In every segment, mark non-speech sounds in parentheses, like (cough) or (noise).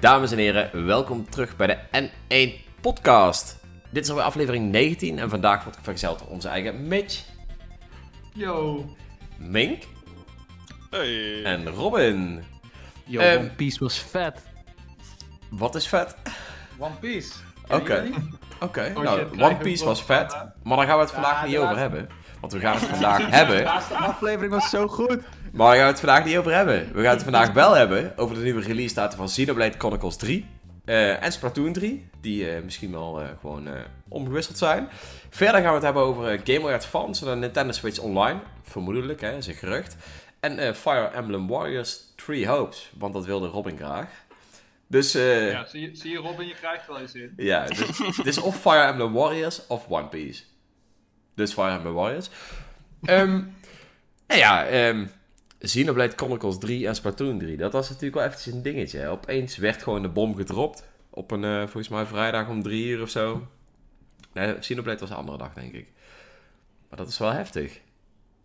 Dames en heren, welkom terug bij de N1 Podcast. Dit is alweer aflevering 19 en vandaag wordt vergezeld door onze eigen Mitch, Yo. Mink Hey. en Robin. Yo, Ehm, One Piece was vet. Wat is vet? One Piece. Oké. Oké, Oh, nou, One Piece was vet, maar daar gaan we het vandaag Ja, niet over hebben. Want we gaan het vandaag (laughs) hebben, De laatste aflevering was zo goed. Maar daar gaan we het vandaag niet over hebben. We gaan het vandaag wel hebben over de nieuwe release datum van Xenoblade Chronicles 3 eh, en Splatoon 3, die eh, misschien wel eh, gewoon omgewisseld zijn. Verder gaan we het hebben over Game Boy Advance en de Nintendo Switch Online, vermoedelijk, hè, is een gerucht. En Fire Emblem Warriors Three Hopes, want dat wilde Robin graag. Dus Ja, zie je, zie je Robin, je krijgt wel eens in. Ja, dus, het is of Fire Emblem Warriors of One Piece. Dus Fire Emblem Warriors. Ehm en ja, ehm Xenoblade Chronicles 3 en Splatoon 3. Dat was natuurlijk wel eventjes een dingetje. hè. Opeens werd gewoon de bom gedropt. Op een, eh, volgens mij vrijdag om 3 uur of zo. Nee, Xenoblade was een andere dag, denk ik. Maar dat is wel heftig.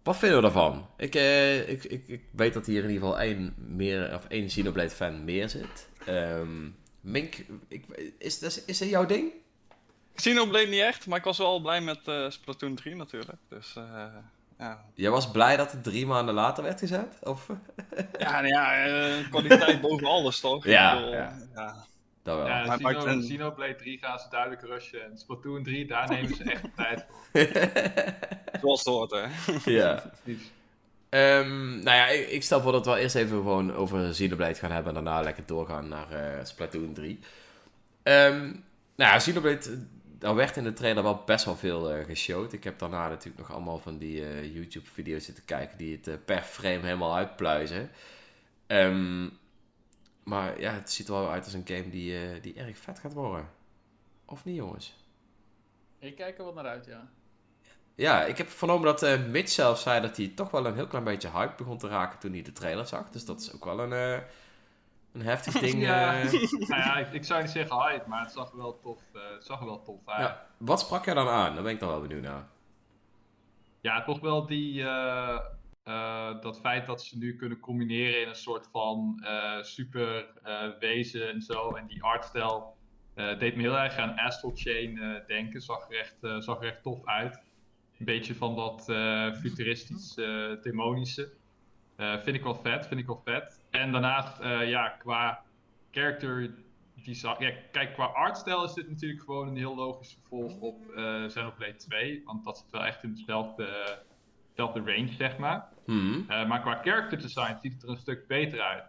Wat vinden we daarvan? Ik, eh, ik, ik, ik weet dat hier in ieder geval één, meer, of één Xenoblade fan meer zit. Ehm Mink, ik, is, is, is dat jouw ding? Xenoblade niet echt, maar ik was wel blij met eh, Splatoon 3 natuurlijk. Dus ja. Jij was blij dat het drie maanden later werd gezet? Of? (laughs) Ja, nou ja, eh, kwaliteit (laughs) boven alles toch? Ja, Ik bedoel, ja. ja. Dat wel. Ja, maar Xeno, maakt een- Xenoblade 3 gaan ze duidelijk rushen. En Splatoon 3, daar (laughs) nemen ze echt de tijd voor. Zoals het hoort, hè. ja. Precies. Ehm, nou ja, ik, ik stel voor dat we eerst even gewoon over Xenoblade gaan hebben en daarna lekker doorgaan naar eh, Splatoon 3. Ehm, nou ja, Xenoblade, daar werd in de trailer wel best wel veel eh geshowd. Ik heb daarna natuurlijk nog allemaal van die eh, YouTube-video's zitten kijken die het eh, per frame helemaal uitpluizen. Ehm, maar ja, het ziet er wel uit als een game die, die erg vet gaat worden. Of niet, jongens? Ik kijk er wel naar uit, ja. Ja, ik heb vernomen dat eh Mitch zelf zei dat hij toch wel een heel klein beetje hype begon te raken toen hij de trailer zag. Dus dat is ook wel een, een heftig (laughs) ding. Ja. eh. nou ja, ik, ik zou niet zeggen hype, maar het zag er wel tof, eh, het zag er wel tof uit. Ja. Ja, wat sprak jij dan aan? Daar ben ik dan wel benieuwd naar. toch wel die, eh, dat feit dat ze nu kunnen combineren in een soort van super wezen en zo. En die artstijl deed me heel erg aan Astral Chain denken. Zag er, echt, zag er echt tof uit. Een beetje van dat futuristisch demonische. Vind ik wel vet, vind ik wel vet. En daarnaast, eh, ja, qua character design... Ja, kijk, qua artstijl is dit natuurlijk gewoon een heel logisch vervolg op eh Xenoblade 2. Want dat zit wel echt in dezelfde, dezelfde range, zeg maar. Hmm. Eh, maar qua character design ziet het er een stuk beter uit.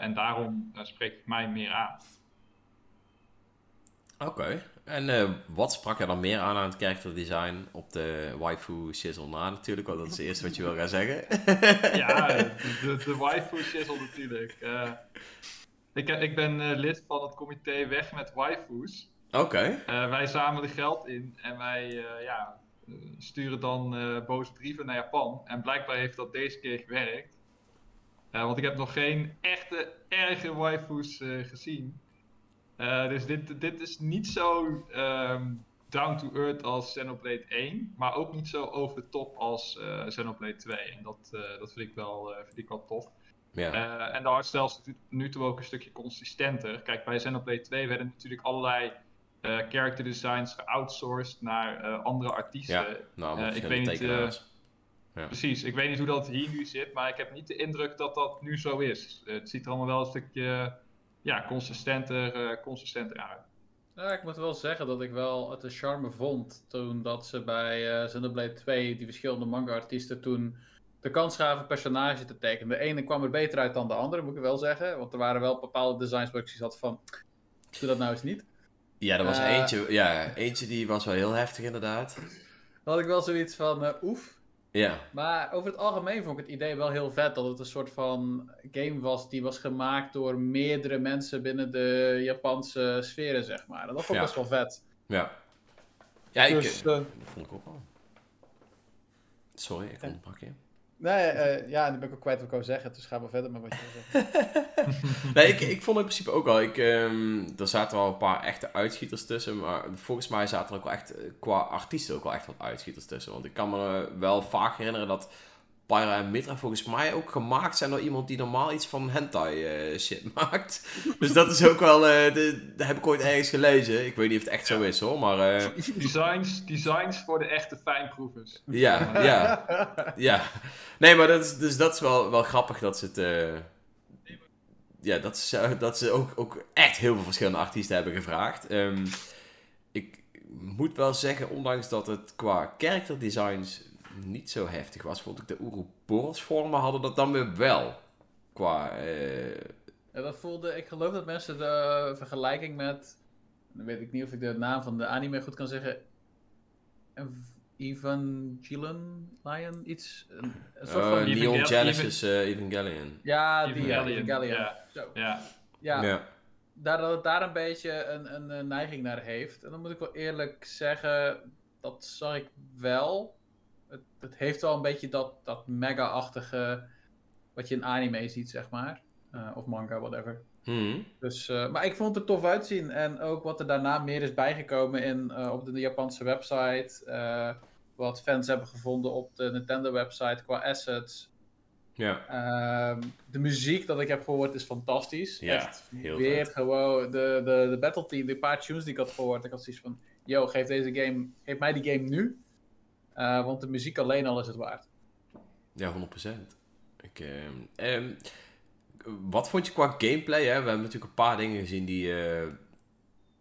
En daarom spreekt het mij meer aan. Oké. En eh, wat sprak jij dan meer aan aan het character design op de waifu shizzle na natuurlijk? Want dat is het eerste wat je wil gaan zeggen. (laughs) Ja, (laughs) de, de, waifu shizzle natuurlijk. Eh, ik, ik ben eh, lid van het comité Weg met Waifus. Oké. Eh, wij zamelen geld in en wij ja, sturen dan boze brieven naar Japan. En blijkbaar heeft dat deze keer gewerkt. Want ik heb nog geen echte, erge waifus gezien. Eh, dus dit, dit is niet zo ehm, down to earth als Xenoblade 1. Maar ook niet zo over de top als eh Xenoblade 2. En dat, eh, dat vind, ik wel, vind ik wel tof. Ja. En de artstijl is nu- toe ook een stukje consistenter. Kijk, bij Xenoblade 2 werden natuurlijk allerlei character designs geoutsourced naar andere artiesten. Ja, nou, uh, ik weet niet, tekenaars. Precies, ik weet niet hoe dat hier nu zit, maar ik heb niet de indruk dat dat nu zo is. Het ziet er allemaal wel een stukje ja, consistenter, eh, consistenter uit. Ja, ik moet wel zeggen dat ik wel het een charme vond toen dat ze bij eh Xenoblade 2 die verschillende manga-artiesten toen de kans gaven personage te tekenen. De ene kwam er beter uit dan de andere, moet ik wel zeggen. Want er waren wel bepaalde designs waar ik zoiets had van, doe dat nou eens niet. Ja, er was Eh. eentje, ja, eentje die was wel heel heftig inderdaad. Dan had ik wel zoiets van, eh, oef. Ja, Maar over het algemeen vond ik het idee wel heel vet dat het een soort van game was die was gemaakt door meerdere mensen binnen de Japanse sferen, zeg maar. En dat vond ik Ja. best wel vet. ja. Ja, ik, Dus, eh, dat vond ik ook wel. Sorry, ik onderbrak je. Nee, eh, ja, nu ben ik ook kwijt wat ik wou zeggen, dus ga maar verder met wat je wil zeggen. (laughs) Nee, ik, ik vond het in principe ook wel. Ik, ehm, er zaten wel een paar echte uitschieters tussen. Maar volgens mij zaten er ook wel echt eh, qua artiesten ook wel echt wat uitschieters tussen. Want ik kan me wel vaak herinneren dat Pyra en Mitra volgens mij ook gemaakt zijn door iemand die normaal iets van hentai eh, shit (laughs) maakt. Dus dat is ook wel, eh, de, dat heb ik ooit ergens gelezen. Ik weet niet of het echt zo is hoor, maar eh, Designs, designs voor de echte fijnproevers. ja, ja, (laughs) ja. Nee, maar dat is, dus dat is wel, wel grappig dat ze het... eh, ja, dat ze, dat ze ook, ook echt heel veel verschillende artiesten hebben gevraagd. Ehm, ik moet wel zeggen, ondanks dat het qua character designs niet zo heftig was, vond ik de Ouroboros vormen hadden dat dan weer wel. Qua, eh, Ja, dat voelde, ik geloof dat mensen de vergelijking met, dan weet ik niet of ik de naam van de anime goed kan zeggen, Ev- Evangelion Lion, iets, een, een soort eh, van, Evangel- Neon Even- Genesis eh, Evangelion. ja, die, Evangelion, Evangelion. ja. Zo. Ja, Ja, Ja. daar, dat het daar een beetje een, een, een neiging naar heeft. En dan moet ik wel eerlijk zeggen, dat zag ik wel. Het, het heeft wel een beetje dat, dat mega-achtige, wat je in anime ziet, zeg maar. Eh, of manga, whatever. Mhm. Dus, eh, maar ik vond het er tof uitzien. En ook wat er daarna meer is bijgekomen in, eh, op de Japanse website. wat fans hebben gevonden op de Nintendo website qua assets. Ja. Ehm, de muziek dat ik heb gehoord is fantastisch. Ja, Echt heel weer vet. gewoon de, de, de battle team, die paar tunes die ik had gehoord. Ik had zoiets van, yo, geef deze game, geef mij die game nu. Eh, want de muziek alleen al is het waard. Ja, 100%. Ik, ehm, ehm, wat vond je qua gameplay? Hè? We hebben natuurlijk een paar dingen gezien die, eh,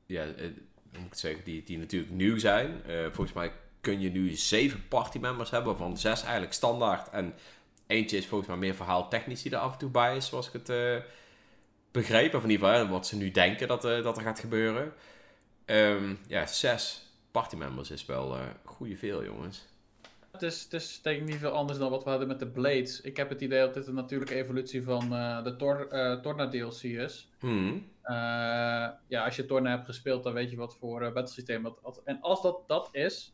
ja, eh, hoe moet ik zeggen, die, die natuurlijk nieuw zijn. Volgens mij kun je nu zeven partymembers hebben, waarvan zes eigenlijk standaard. En eentje is volgens mij meer verhaal technisch die er af en toe bij is, zoals ik het begreep. Of in ieder geval wat ze nu denken dat, dat er gaat gebeuren. Ehm, ja, zes partymembers is wel eh goede veel, jongens. Het is, het is denk ik niet veel anders dan wat we hadden met de Blades. Ik heb het idee dat dit een natuurlijke evolutie van eh, de Tor, eh, Torna DLC is. Hmm. Ja, als je Torna hebt gespeeld, dan weet je wat voor uh, battlesysteem dat dat- En als dat dat is,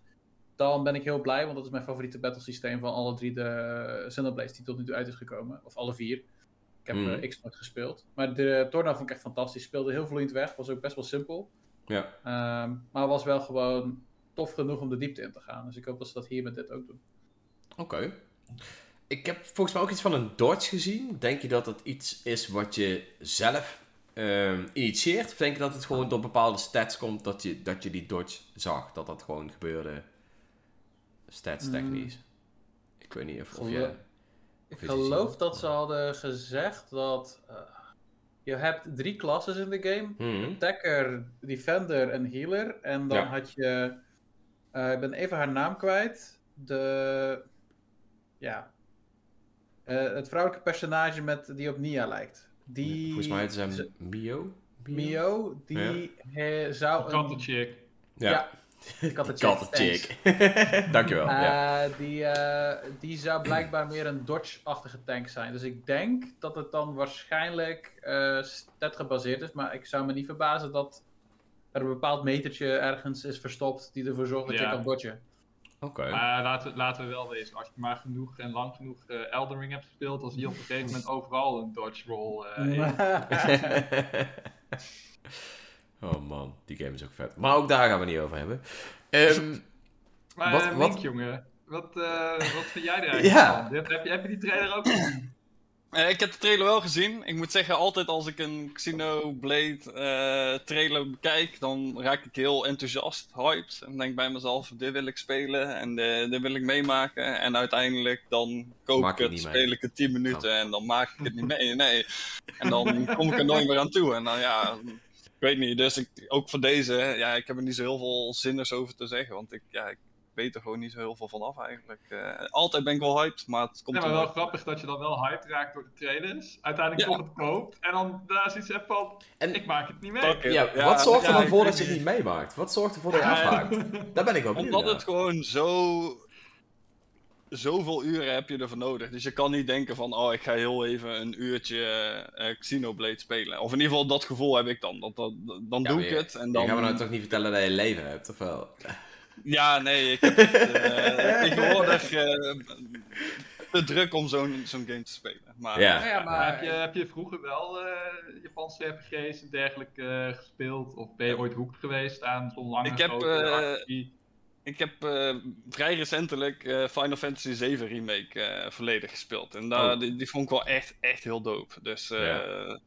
dan ben ik heel blij, want dat is mijn favoriete battlesysteem van alle drie de Xenoblades die tot nu toe uit is gekomen. Of alle vier. Ik heb eh, X nooit gespeeld. Maar de Torna vond ik echt fantastisch. Speelde heel vloeiend weg, was ook best wel simpel. Ja. Ehm, maar was wel gewoon tof genoeg om de diepte in te gaan. Dus ik hoop dat ze dat hier met dit ook doen. Oké. Ik heb volgens mij ook iets van een dodge gezien. Denk je dat het iets is wat je zelf ehm, initieert? Of denk je dat het gewoon door bepaalde stats komt dat je, dat je die dodge zag? Dat dat gewoon gebeurde stats technisch? Ik weet niet of, of je... Ik Of geloof dat ze hadden gezegd dat eh, je hebt drie klasses in de game. Hmm. Attacker, Defender en Healer. En dan Ja. had je... eh, ik ben even haar naam kwijt. De... Ja. Eh, het vrouwelijke personage met, die op Nia lijkt. Die... Volgens mij is het ze- hem Mio? Mio, die he- zou een... kattenchick. Ja, had (laughs) het kattenchick. (laughs) Dankjewel. ja. Eh, die, eh, die zou blijkbaar meer een dodge-achtige tank zijn. Dus ik denk dat het dan waarschijnlijk eh stat gebaseerd is. Maar ik zou me niet verbazen dat er een bepaald metertje ergens is verstopt die ervoor zorgt dat je kan dodgen. Oké. Maar laten, we- laten we wel wezen, als je maar genoeg en lang genoeg eh Elden Ring hebt gespeeld, dan zie je op een gegeven moment overal een dodge roll. eh, (laughs) in. Oh man, die game is ook vet. Maar ook daar gaan we niet over hebben. Ehm, Maar Wat- wat, wat- jongen, wat, eh, wat vind jij er eigenlijk Ja. van? Heb, heb, je, heb je die trailer ook gezien? Eh, ik heb de trailer wel gezien. Ik moet zeggen, altijd als ik een Xenoblade eh trailer bekijk, dan raak ik heel enthousiast, hyped. En denk bij mezelf, dit wil ik spelen en eh, dit wil ik meemaken. En uiteindelijk dan koop Maak ik het, speel ik het 10 minuten en dan maak ik het niet mee. Nee. En dan (laughs) kom ik er nooit meer aan toe. En dan ja, weet niet. Dus ik, ook voor deze, ja, ik heb er niet zo heel veel zinners over te zeggen. Want ik, ja, ik weet er gewoon niet zo heel veel van af eigenlijk. Eh, altijd ben ik wel hyped, maar het komt Ja, maar wel grappig dat je dan wel hyped raakt door de trailers. Uiteindelijk Ja. toch het koopt. En dan daar zoiets hebt van, En- ik maak het niet mee. Ja, Ja, wat zorgt er dan voor dat je het niet. meemaakt? Wat zorgt ervoor dat je Ja, afhaakt? Daar ben ik wel benieuwd Omdat naar. het gewoon zo. Zoveel uren heb je ervoor nodig. Dus je kan niet denken van, oh, ik ga heel even een uurtje eh Xenoblade spelen. Of in ieder geval dat gevoel heb ik dan. Dat, dat, dan Ja, doe ik je- het. En Je dan... gaat me nou toch niet vertellen dat je leven hebt, of wel? (laughs) Ja, nee, ik heb het eh, tegenwoordig eh, te druk om zo'n zo'n game te spelen. Maar Ja. Nou ja, Maar heb, je, heb je vroeger wel eh, Japanse RPG's en dergelijke gespeeld? Of ben je ooit hoekt geweest aan zo'n lange Ik heb, eh, actie? Ik heb eh, vrij recentelijk eh, Final Fantasy 7 Remake eh, volledig gespeeld. En daar Oh. die, die vond ik wel echt, echt heel dope. Dus, eh, Ja.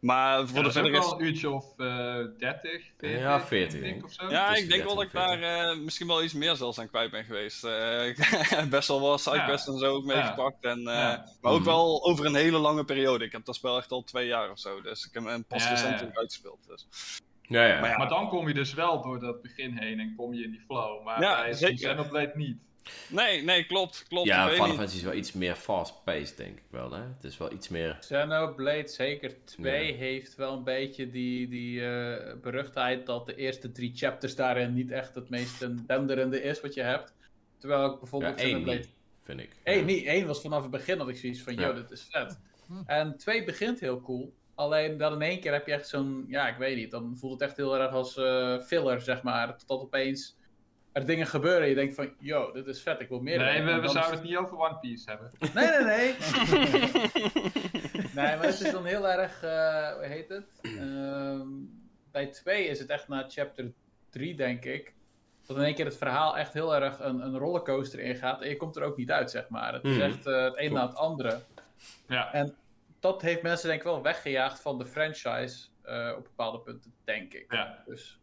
Maar voor Ja, de dat is ook verder is... wel een uurtje of eh 30, 40. Ja, 40 denk ik of zo. Ja, tussen ik denk 30 wel dat ik daar eh, misschien wel iets meer zelfs aan kwijt ben geweest. Eh, (laughs) best wel wat sidequests en zo ook Ja. meegepakt. En, eh, Ja. Maar ook Mhm. wel over een hele lange periode. Ik heb dat spel echt al twee jaar of zo. Dus ik heb hem pas Ja, ja, ja. recentelijk uitgespeeld. Dus. Ja, ja. Maar ja. Maar dan kom je dus wel door dat begin heen en kom je in die flow. Maar Ja, bij. Xenoblade niet. Nee, nee, klopt. klopt. ja, Final. Fantasy is wel iets meer fast-paced, denk ik wel. Hè? Het is wel iets meer... Xenoblade zeker 2 Ja. heeft wel een beetje die, die eh, beruchtheid dat de eerste drie chapters daarin niet echt het meest denderende is wat je hebt. Terwijl ik Ja, bijvoorbeeld één Xenoblade niet, vind ik. Eén Ja. niet. Eén was vanaf het begin dat ik zoiets van, Ja. yo, dit is vet. En twee begint heel cool. Alleen dan in één keer heb je echt zo'n, ja, ik weet niet. Dan voelt het echt heel erg als eh, filler, zeg maar. Totdat opeens er dingen gebeuren en je denkt van, yo, dit is vet, ik wil meer. Nee, we, zouden is- het niet over One Piece hebben. Nee, nee, nee. (laughs) nee, maar het is dan heel erg, eh, hoe heet het? Ehm, bij twee is het echt na chapter 3, denk ik. Dat in één keer het verhaal echt heel erg een, een rollercoaster ingaat. En je komt er ook niet uit, zeg maar. Het is Mhm. echt eh, het een na het andere. Ja. En dat heeft mensen denk ik wel weggejaagd van de franchise eh, op bepaalde punten, denk ik. Ja. Dus,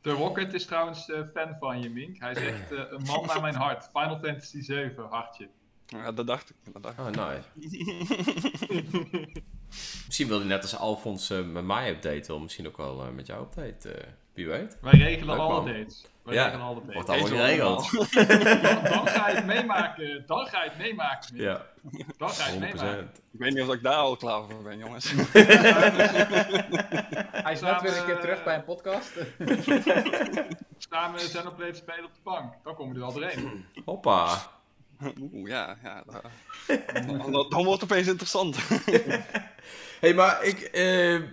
De Rocket is trouwens eh, fan van je, Mink. Hij zegt, eh, een man naar mijn hart. Final Fantasy 7, hartje. Ja, dat dacht ik. Dat dacht ik. Oh, nice. (laughs) Misschien wil hij net als Alfons met mij updaten, of misschien ook wel met jou update. eh, wie weet. Wij regelen Leuk, alle man. dates. Wij Ja. Wordt allemaal geregeld. (laughs) Dan, dan ga je het meemaken. Dan ga je het meemaken. Ja, Dan ga je het 100%. meemaken. Ik weet niet of ik daar al klaar voor ben, jongens. (laughs) hij is net weer een keer terug bij een podcast. (laughs) Samen Xenoblade spelen op de bank. Dan kom je er wel doorheen. Hoppa. Oeh, ja, ja. Dan, dan wordt het opeens interessant. hey, maar ik, eh, er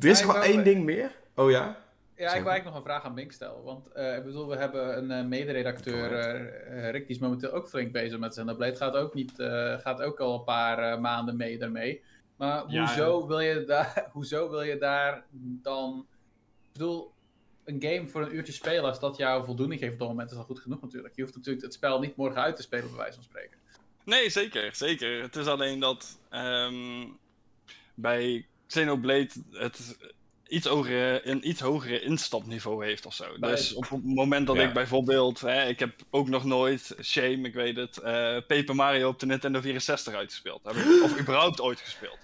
is ik één ding meer. Oh ja? Ja, ik wil eigenlijk nog een vraag aan Mink stellen. Want eh, ik bedoel, we hebben een eh, mederedacteur, eh, Rick, die is momenteel ook flink bezig met Xenoblade. Gaat ook, niet, gaat ook al een paar maanden mee daarmee. Maar Ja, hoezo, Wil je daar, (laughs) hoezo wil je daar dan... Ik bedoel, een game voor een uurtje spelen, als dat jou voldoening geeft op dat moment, is al goed genoeg natuurlijk. Je hoeft natuurlijk het spel niet morgen uit te spelen, bij wijze van spreken. Nee, zeker, zeker. Het is alleen dat ehm, bij Xenoblade het iets hogere, een iets hogere instapniveau heeft of zo. Dus op het moment dat Ja. ik bijvoorbeeld, hè, ik heb ook nog nooit, shame, ik weet het, eh Paper Mario op de Nintendo 64 uitgespeeld. Heb ik, of überhaupt ooit gespeeld.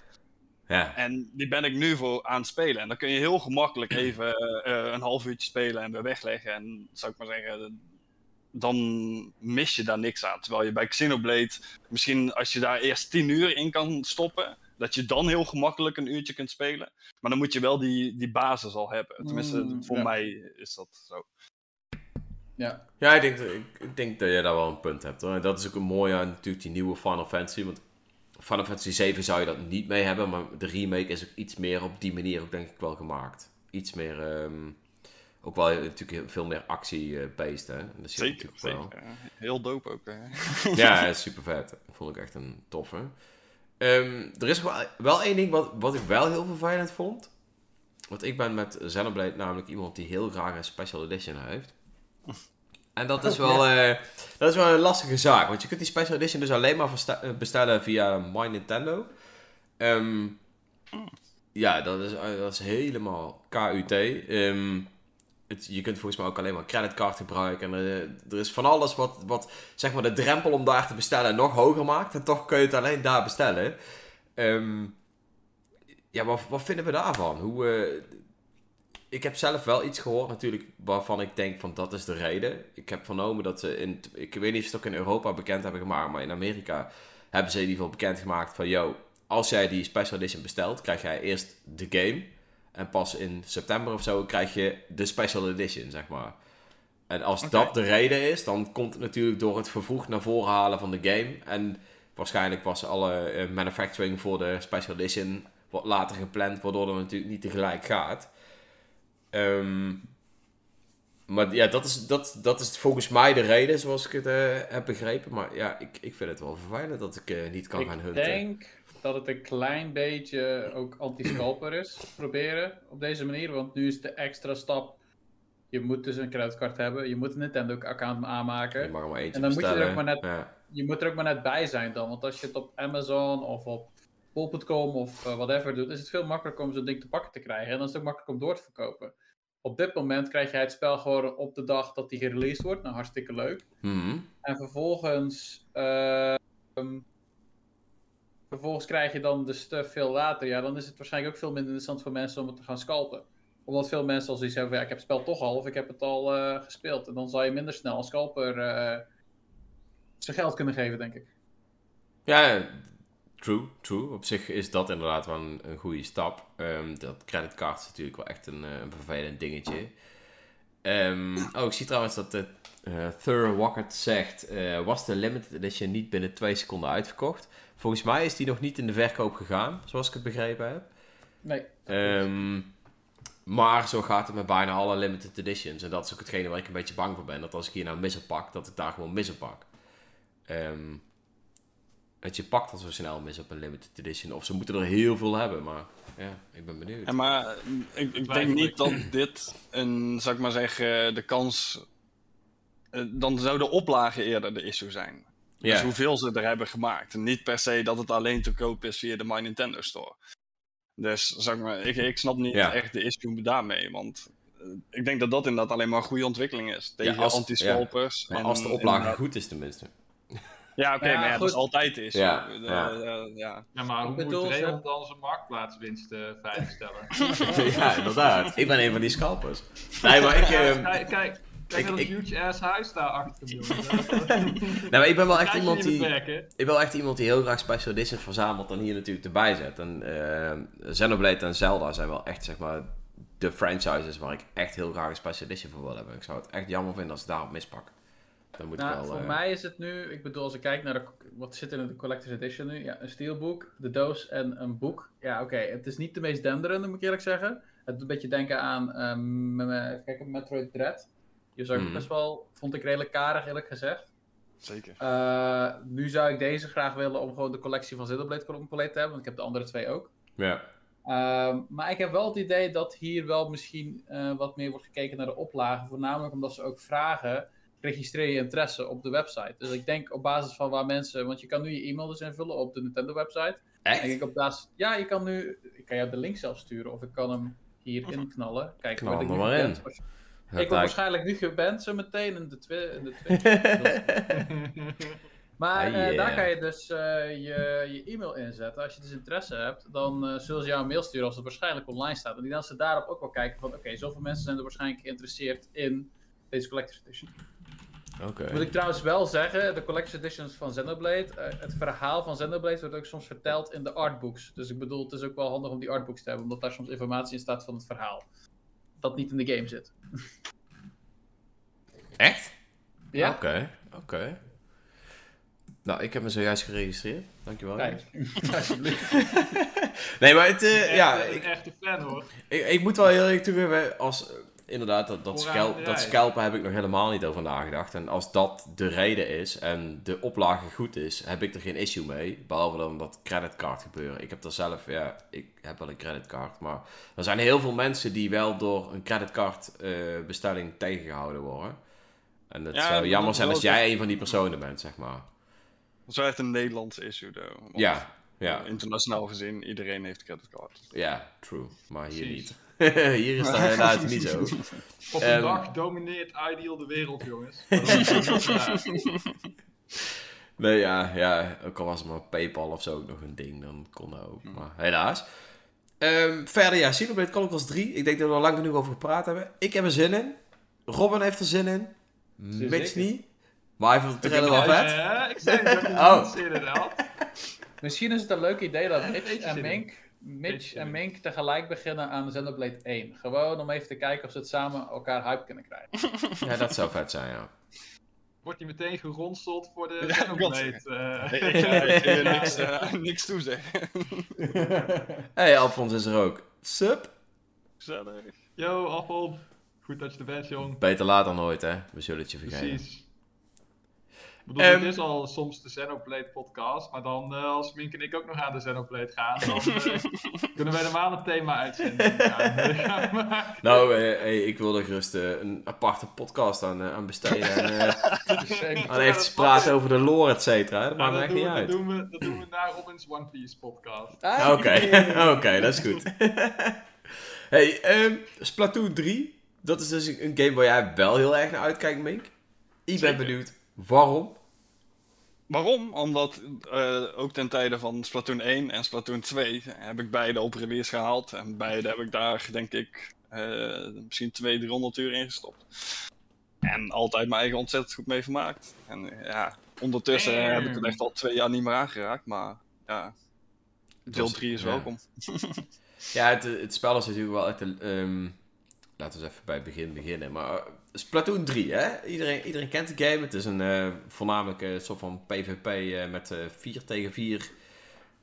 Ja. En die ben ik nu voor aan het spelen. En dan kun je heel gemakkelijk even eh, een half uurtje spelen en weer wegleggen. En zou ik maar zeggen, dan mis je daar niks aan. Terwijl je bij Xenoblade, misschien als je daar eerst 10 uur in kan stoppen, dat je dan heel gemakkelijk een uurtje kunt spelen. Maar dan moet je wel die, die basis al hebben. Tenminste, Mm, voor ja. mij is dat zo. Ja, Ja, ik denk, dat- ik, ik denk dat je daar wel een punt hebt hoor. En dat is ook een mooie aan natuurlijk die nieuwe Final Fantasy. Want Final Fantasy 7 zou je dat niet mee hebben, maar de remake is ook iets meer op die manier ook denk ik wel gemaakt. Iets meer, ehm, ook wel natuurlijk veel meer actie-based hè. Dat Zeker, wel. zeker. Heel dope ook. hè. Ja, (laughs) super vet. Vond ik echt een toffe. Ehm, er is wel, wel één ding wat, wat ik wel heel vervelend vond. Want ik ben met Xenoblade namelijk iemand die heel graag een special edition heeft. En dat is wel, eh, dat is wel een lastige zaak. Want je kunt die special edition dus alleen maar eh, bestellen via My Nintendo. Ehm, ja, dat is, eh, dat is helemaal KUT. Ehm, je kunt volgens mij ook alleen maar creditcard gebruiken. En eh, er is van alles wat, wat zeg maar de drempel om daar te bestellen nog hoger maakt. En toch kun je het alleen daar bestellen. Ehm, ja, wat, wat vinden we daarvan? Hoe, eh, ik heb zelf wel iets gehoord natuurlijk waarvan ik denk van dat is de reden. Ik heb vernomen dat ze in, ik weet niet of ze het ook in Europa bekend hebben gemaakt, maar in Amerika hebben ze in ieder geval bekend gemaakt van, yo, als jij die special edition bestelt, krijg jij eerst de game. En pas in september of zo krijg je de special edition, zeg maar. En als dat de reden is, dan komt het natuurlijk door het vervroegd naar voren halen van de game. En waarschijnlijk was alle eh, manufacturing voor de special edition wat later gepland, waardoor het natuurlijk niet tegelijk gaat. Ehm, maar ja, dat is, dat, dat is volgens mij de reden, zoals ik het eh, heb begrepen. Maar ja, ik, ik vind het wel vervelend dat ik eh, niet kan gaan ik hunten. denk dat het een klein beetje ook anti-scalper is, proberen op deze manier. Want nu is de extra stap Je moet dus een creditcard hebben. Je moet een Nintendo-account aanmaken. Je mag maar eentje En dan moet je er ook maar net- Ja. je moet er ook maar net bij zijn dan. Want als je het op Amazon of op bol.com of eh, whatever doet, is het veel makkelijker om zo'n ding te pakken te krijgen. En dan is het ook makkelijk om door te verkopen. Op dit moment krijg jij het spel gewoon op de dag dat die gereleased wordt. Nou, hartstikke leuk. Mhm. En vervolgens, eh, ehm, vervolgens krijg je dan de stuff veel later. Ja, dan is het waarschijnlijk ook veel minder interessant voor mensen om het te gaan scalpen. Omdat veel mensen al zoiets hebben ja, ik heb het spel toch al of ik heb het al eh, gespeeld. En dan zal je minder snel een scalper eh, zijn geld kunnen geven, denk ik. Ja, true, true. Op zich is dat inderdaad wel een, goede stap. Ehm, dat creditcard is natuurlijk wel echt een, eh, vervelend dingetje. Ehm, oh, ik zie trouwens dat de eh Thur Wackert zegt... eh, was de limited edition niet binnen twee seconden uitverkocht? Volgens mij is die nog niet in de verkoop gegaan, zoals ik het begrepen heb. Nee. Ehm, maar zo gaat het met bijna alle limited editions. En dat is ook hetgene waar ik een beetje bang voor ben. Dat als ik hier nou missen pak, dat ik daar gewoon missen pak. Ehm dat je pakt al zo snel mis op een limited edition. Of ze moeten er heel veel hebben, maar ja, ik ben benieuwd. En maar eh, ik, ik denk niet dat dit een, zou ik maar zeggen, de kans. Eh, Dan zou de oplage eerder de issue zijn. ja. Dus hoeveel ze er hebben gemaakt. En niet per se dat het alleen te koop is via de My Nintendo Store. Dus zeg maar, ik, ik snap niet Ja. echt de issue daarmee. Want eh, ik denk dat dat inderdaad alleen maar een goede ontwikkeling is. Tegen als- anti-scalpers. maar en als de oplage goed is tenminste. Ja, oké, Ja, maar ja, dat is altijd is. Ja, ja. eh, ja. Ja, maar Ik hoe bedoel, moet Rayon dan zijn marktplaatswinst eh veiligstellen? (laughs) (laughs) ja, inderdaad. Ik ben een van die scalpers. Nee, maar ik... ehm, kijk, kijk, kijk ik- dat ik- huge ass huis daar achter nee, (laughs) maar ik ben wel echt iemand die... Ik ben wel echt iemand die heel graag special editions verzamelt en hier natuurlijk erbij zet. En eh Xenoblade en Zelda zijn wel echt, zeg maar, de franchises waar ik echt heel graag een special edition voor wil hebben. Ik zou het echt jammer vinden als ik daarop mispak. Dan moet ik Nou, wel... voor eh, mij is het nu, ik bedoel, als ik kijk naar de, wat zit er in de Collector's Edition nu? Ja, een steelbook, de doos en een boek. Ja, oké, het is niet de meest denderende, moet ik eerlijk zeggen. Het doet een beetje denken aan, ehm, me- me- even kijken, Metroid Dread. Die was ook Mhm. best wel, vond ik redelijk karig, eerlijk gezegd. Zeker. Eh, nu zou ik deze graag willen om gewoon de collectie van Xenoblade compleet te hebben, want ik heb de andere twee ook. Ja. Ehm, maar ik heb wel het idee dat hier wel misschien eh, wat meer wordt gekeken naar de oplagen. Voornamelijk omdat ze ook vragen, registreer je interesse op de website. Dus ik denk op basis van waar mensen, want je kan nu je e-mail dus invullen op de Nintendo website. En ik Echt? op basis, ja, je kan nu, ik kan jou de link zelf sturen of ik kan hem hier inknallen. Kijk, Knal word ik maar in. Ik word waarschijnlijk nu geband zo meteen in de, twi in de Twitch. (laughs) Maar Ah, eh, yeah. daar kan je dus eh, je, je e-mail inzetten. Als je dus interesse hebt, dan eh, zullen ze jou een mail sturen als het waarschijnlijk online staat. En die dan ze daarop ook wel kijken van, oké, zoveel mensen zijn er waarschijnlijk geïnteresseerd in deze Collector's Edition. Oké. Moet ik trouwens wel zeggen, de Collector's Editions van Xenoblade, eh, het verhaal van Xenoblade wordt ook soms verteld in de artbooks. Dus ik bedoel, het is ook wel handig om die artbooks te hebben, omdat daar soms informatie in staat van het verhaal. Dat niet in de game zit. Echt? Ja? Oké, oké. Nou, ik heb me zojuist geregistreerd. Dankjewel. Kijk, (laughs) alsjeblieft. Nee, maar het, eh, ja, Echt, ik, een echte fan hoor. ik, ik moet wel heel eerlijk toegeven, als, inderdaad, dat, dat, scalp, dat scalpen heb ik nog helemaal niet over nagedacht. En als dat de reden is en de oplage goed is, heb ik er geen issue mee. Behalve dan dat creditcard gebeuren. Ik heb er zelf, ja, ik heb wel een creditcard. Maar er zijn heel veel mensen die wel door een creditcard eh, bestelling tegengehouden worden. En het Ja, zou dat jammer zijn als jij een van die personen bent, zeg maar. Dat is echt een Nederlands issue, though. Want Ja, ja, Internationaal gezien, iedereen heeft creditcard. ja, true. Maar hier Precies. niet. (laughs) hier is dat helaas (laughs) niet zo. Op Ehm. een dag domineert Ideal de wereld, jongens. (laughs) Nee, ja, ja, ook al was het maar PayPal of zo ook nog een ding, dan kon dat ook. Maar helaas. Ehm, verder, ja, Xenoblade Chronicles 3. Ik denk dat we er lang genoeg over gepraat hebben. Ik heb er zin in. Robin heeft er zin in. Mitch niet. Maar hij vond de trailer wel vet. Ja, ik zei dat ik er Oh. niet zin in had. Misschien is het een leuk idee dat (laughs) Mitch en. Mink, Mitch en Mink tegelijk beginnen aan Xenoblade 1. Gewoon om even te kijken of ze het samen elkaar hype kunnen krijgen. (laughs) Ja, dat zou vet zijn, ja. Wordt hij meteen geronseld voor de Xenoblade. eh. (laughs) Ik, wil niks, eh, niks toezeggen. hey, Alfons is er ook. Sup? Gezellig. Yo, Appel. Goed dat je er bent, jong. Beter laat dan nooit, hè. We zullen het je vergeven. Precies. Ik bedoel, Ehm. het is al soms de Xenoblade podcast, maar dan eh, als Mink en ik ook nog aan de Xenoblade gaan, dan eh, (laughs) kunnen wij normaal een thema uitzenden. (laughs) (laughs) Nou, eh, hey, ik wil er gerust een aparte podcast aan, eh, aan besteden. En aan even praten over de lore, et cetera. Dat maakt me echt niet we, uit. dat, doen we, dat doen we na Robin's One Piece podcast. Ah, Oké, oké, dat is goed. hey, ehm, Splatoon 3. Dat is dus een een game waar jij wel heel erg naar uitkijkt, Mink. Ik ben Zeker. benieuwd waarom. Waarom? Omdat eh, ook ten tijde van Splatoon 1 en Splatoon 2 heb ik beide op release gehaald. En beide heb ik daar, denk ik, eh, misschien 200, 300 uur in gestopt. En altijd mijn eigen ontzettend goed mee vermaakt. En ja, ondertussen heb ik het echt al twee jaar niet meer aangeraakt. Maar ja, deel was- 3 is welkom. (laughs) Ja, het, het spel is natuurlijk wel echt een... ehm, laten we eens even bij het begin beginnen. Maar eh, Splatoon 3, hè? Iedereen, iedereen kent de game. Het is een eh, voornamelijk een soort van PvP eh, met eh 4 tegen 4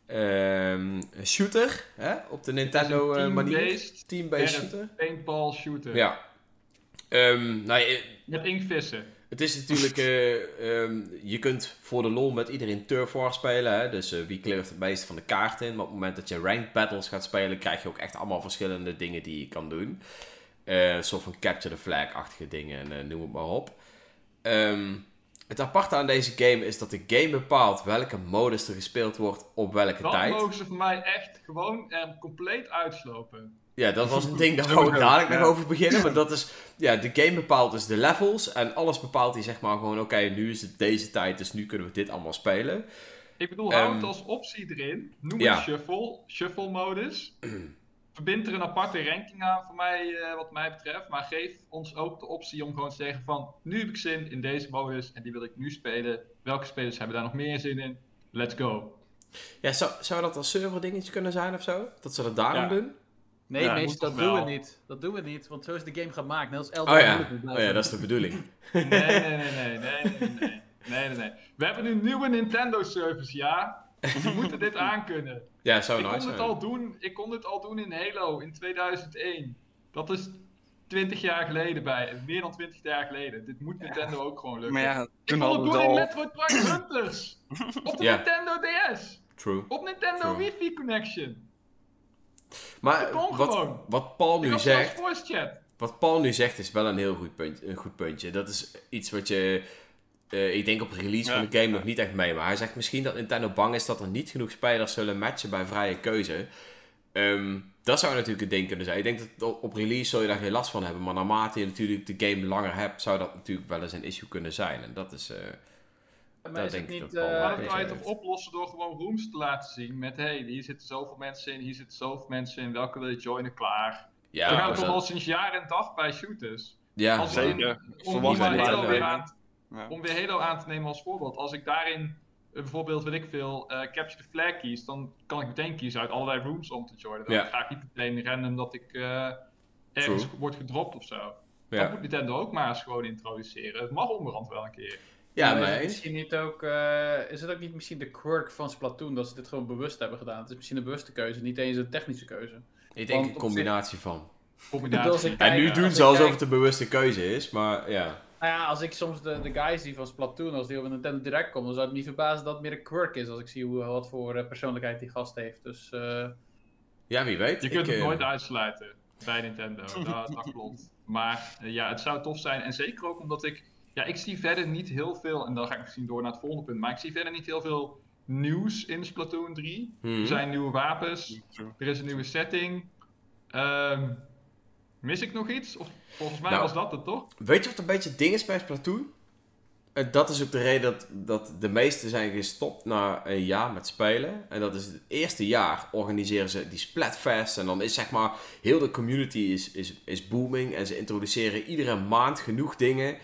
ehm, shooter. Hè? Op de Nintendo eh, manier. Team-based Team-based shooter. paintball shooter. Ja. Ehm, nou, eh, Met inktvissen. het is natuurlijk, (laughs) eh, ehm, je kunt voor de lol met iedereen Turf War spelen. Hè? Dus eh, wie kleurt het meeste van de kaarten in. Maar op het moment dat je ranked battles gaat spelen, krijg je ook echt allemaal verschillende dingen die je kan doen. Eh, een soort van capture the flag-achtige dingen en eh, noem het maar op. Ehm, het aparte aan deze game is dat de game bepaalt welke modus er gespeeld wordt op welke Dan tijd. mogen ze voor mij echt gewoon er compleet uitslopen. Ja, dat was een ding, daar (laughs) wou ik dadelijk nog Ja. over beginnen. Maar dat is, (laughs) ja, de game bepaalt dus de levels. En alles bepaalt hij zeg maar gewoon, oké, nu is het deze tijd, dus nu kunnen we dit allemaal spelen. Ik bedoel, hou het Ehm, als optie erin. Noem ja. het shuffle, shuffle modus. (clears throat) Verbind er een aparte ranking aan voor mij, eh, wat mij betreft. Maar geef ons ook de optie om gewoon te zeggen van... Nu heb ik zin in deze modus en die wil ik nu spelen. Welke spelers hebben daar nog meer zin in? Let's go. Ja, zou, zou dat als server dingetje kunnen zijn of zo? Dat ze dat daarom Ja. doen? Nee, Ja, dat doen we niet. Dat doen we niet, want zo is de game gemaakt. Net als Elden Oh ja, oh ja, dat is de bedoeling. Nee, nee, nee, nee, nee, nee, nee, nee, nee. We hebben nu een nieuwe Nintendo service, ja. (laughs) We moeten dit aankunnen. Ja, zou Ik kon, nice het zijn. al doen, ik kon dit al doen in Halo in 2001. Dat is 20 jaar geleden bij, meer dan 20 jaar geleden. Dit moet Nintendo ook gewoon lukken. Maar ja, ik kon het doen in het. Metroid Prime Hunters. (laughs) Op de. Nintendo DS. True. Op Nintendo True. Wi-Fi connection. Maar kon wat, wat, Paul nu zegt, voice chat. wat Paul nu zegt is wel een heel goed puntje. Een goed puntje. Dat is iets wat je, eh, ik denk op release Ja. van de game nog niet echt mee. Maar hij zegt misschien dat Nintendo bang is dat er niet genoeg spelers zullen matchen bij vrije keuze. Ehm, dat zou natuurlijk een ding kunnen zijn. Ik denk dat op- release zul je daar geen last van hebben. Maar naarmate je natuurlijk de game langer hebt, zou dat natuurlijk wel eens een issue kunnen zijn. En dat is... eh, Maar Dat is het denk ik niet... Paul eh, toch oplossen door gewoon rooms te laten zien. Met hey, hier zitten zoveel mensen in, hier zitten zoveel mensen in. Welke wil je joinen? Klaar. ja, We gaan toch al sinds jaar en dag bij shooters. ja, Als maar- in- Zeker. Om, Halo weer aan, Ja. om weer Halo aan te nemen als voorbeeld. Als ik daarin eh, bijvoorbeeld, weet ik veel, eh, Capture the Flag kies, dan kan ik meteen kiezen uit allerlei rooms om te joinen. Dan Ja. ga ik niet meteen rennen dat ik eh, ergens True. word gedropt of zo. Dat ja. moet Nintendo ook maar eens gewoon introduceren. Het mag onderhand wel een keer. ja, maar is het eens. misschien niet ook, eh, is het ook niet misschien de quirk van Splatoon dat ze dit gewoon bewust hebben gedaan? Het is misschien een bewuste keuze, niet eens een technische keuze. Ik denk Want een combinatie van. Combinatie. En nu doen ze alsof kijk- het een bewuste keuze is, maar ja. Nou ja, als ik soms de, de guys zie van Splatoon, als die op een Nintendo Direct komen, dan zou het me niet verbazen dat het meer een quirk is als ik zie hoe, wat voor eh, persoonlijkheid die gast heeft. Dus eh, Ja, wie weet. Je kunt Ik, het eh, nooit uitsluiten bij Nintendo. (laughs) dat, dat klopt. Maar ja, het zou tof zijn. En zeker ook omdat ik. Ja, ik zie verder niet heel veel. En dan ga ik misschien door naar het volgende punt. Maar ik zie verder niet heel veel nieuws in Splatoon 3. hmm. Er zijn nieuwe wapens. Er is een nieuwe setting. Ehm, mis ik nog iets? Of volgens mij Nou. was dat het toch? Weet je wat een beetje het ding is bij Splatoon? Eh, Dat is ook de reden dat, dat de meesten zijn gestopt na een jaar met spelen. En dat is het eerste jaar organiseren ze die Splatfest. En dan is zeg maar, heel de community is, is, is booming. En ze introduceren iedere maand genoeg dingen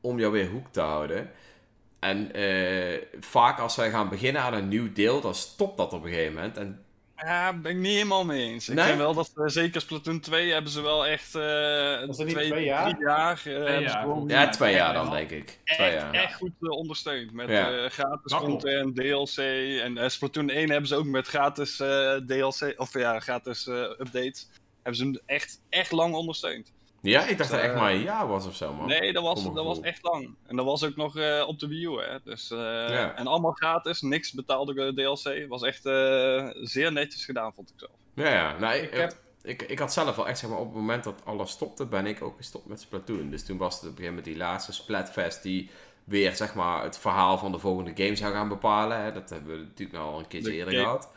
om jou weer hoek te houden. En eh, vaak als zij gaan beginnen aan een nieuw deel, dan stopt dat op een gegeven moment. En Ja, ben ik niet helemaal mee eens. Ik Nee? vind wel dat, eh, zeker Splatoon 2 hebben ze wel echt eh niet twee, twee jaar? drie jaar, eh, ze jaar, gewoon ja, twee jaar dan denk ik. Twee echt, jaar. echt goed ondersteund. Met Ja. eh, gratis klopt. content, DLC. En Splatoon 1 hebben ze ook met gratis eh, DLC, of ja, gratis eh, updates. Hebben ze hem echt, echt lang ondersteund. Ja, ik dacht dat echt eh, maar een jaar was of zo, man. Nee, dat was, dat was echt lang. En dat was ook nog eh, op de Wii U, hè. Dus, eh, Ja. En allemaal gratis, niks betaalde DLC. Was echt zeer netjes gedaan, vond ik zelf. Ja, ja. Nou, ik, Ik heb- ik, ik had zelf wel echt, zeg maar, op het moment dat alles stopte, ben ik ook gestopt met Splatoon. Dus toen was het op een gegeven moment die laatste Splatfest die weer, zeg maar, het verhaal van de volgende game zou gaan bepalen. Hè. Dat hebben we natuurlijk al een keertje De eerder game. gehad.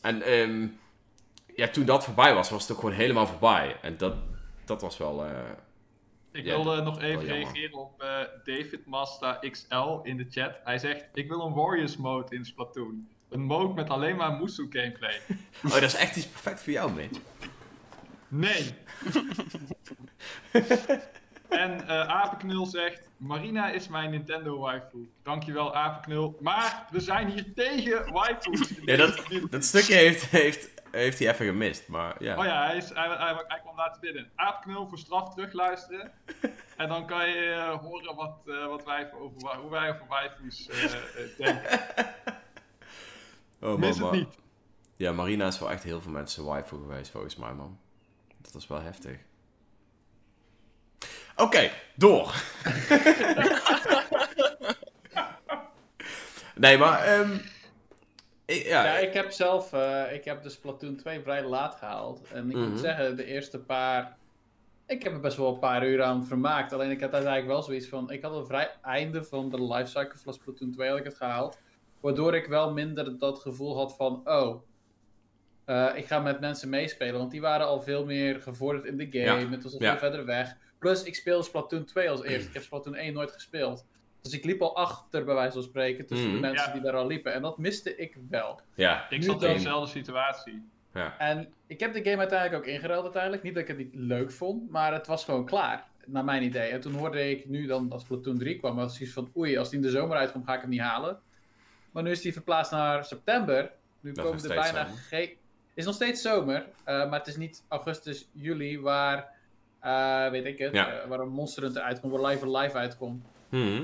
En ehm, ja, toen dat voorbij was, was het ook gewoon helemaal voorbij. En dat, dat was wel... eh, Ik Ja, wilde nog even reageren op eh, David Masta XL in de chat. Hij zegt, ik wil een Warriors mode in Splatoon. Een mode met alleen maar Musu gameplay. (laughs) Oh, dat is echt iets perfect voor jou, Mitch. Nee! (laughs) en eh Apenknul zegt, Marina is mijn Nintendo waifu. Dankjewel Apenknul. Maar we zijn hier tegen waifus. Ja, dat, dat stukje heeft, heeft, heeft hij even gemist, maar ja. Oh ja, hij, is, hij, hij, hij kwam later binnen. Aapknul voor straf terugluisteren. (laughs) en dan kan je eh, horen wat, eh, wat wij over, hoe wij over waifus eh, denken. Oh, man, Mis het niet. Ja, Marina is voor echt heel veel mensen waifu geweest, volgens mij, man. Dat is wel heftig. Oké, door. (laughs) nee, maar... ehm, ik, ja, Ja, ik heb zelf, eh, ik heb de Splatoon 2 vrij laat gehaald. En ik Mhm. moet zeggen, de eerste paar, ik heb er best wel een paar uur aan vermaakt. Alleen ik had uiteindelijk wel zoiets van, ik had een vrij einde van de lifecycle van Splatoon 2 had ik het gehaald. Waardoor ik wel minder dat gevoel had van, oh, eh, ik ga met mensen meespelen. Want die waren al veel meer gevorderd in de game, Ja, het was al ja. veel verder weg. Plus, ik speel Splatoon 2 als eerste. Ik heb Splatoon 1 nooit gespeeld. Dus ik liep al achter, bij wijze van spreken, tussen Mhm. de mensen Ja. die daar al liepen. En dat miste ik wel. ja, Ik Nu zat in dezelfde situatie. ja. En ik heb de game uiteindelijk ook ingeruild uiteindelijk. Niet dat ik het niet leuk vond, maar het was gewoon klaar. Naar mijn idee. En toen hoorde ik nu dan dat Splatoon 3 kwam. was zoiets van, oei, als die in de zomer uitkomt, ga ik hem niet halen. Maar nu is die verplaatst naar september. Nu Dat komen er bijna geen... is nog steeds zomer, eh, maar het is niet augustus, juli, waar, eh, weet ik het, Ja. eh, waar een Monster Hunter uitkomt, waar Live Live uitkomt. Mhm.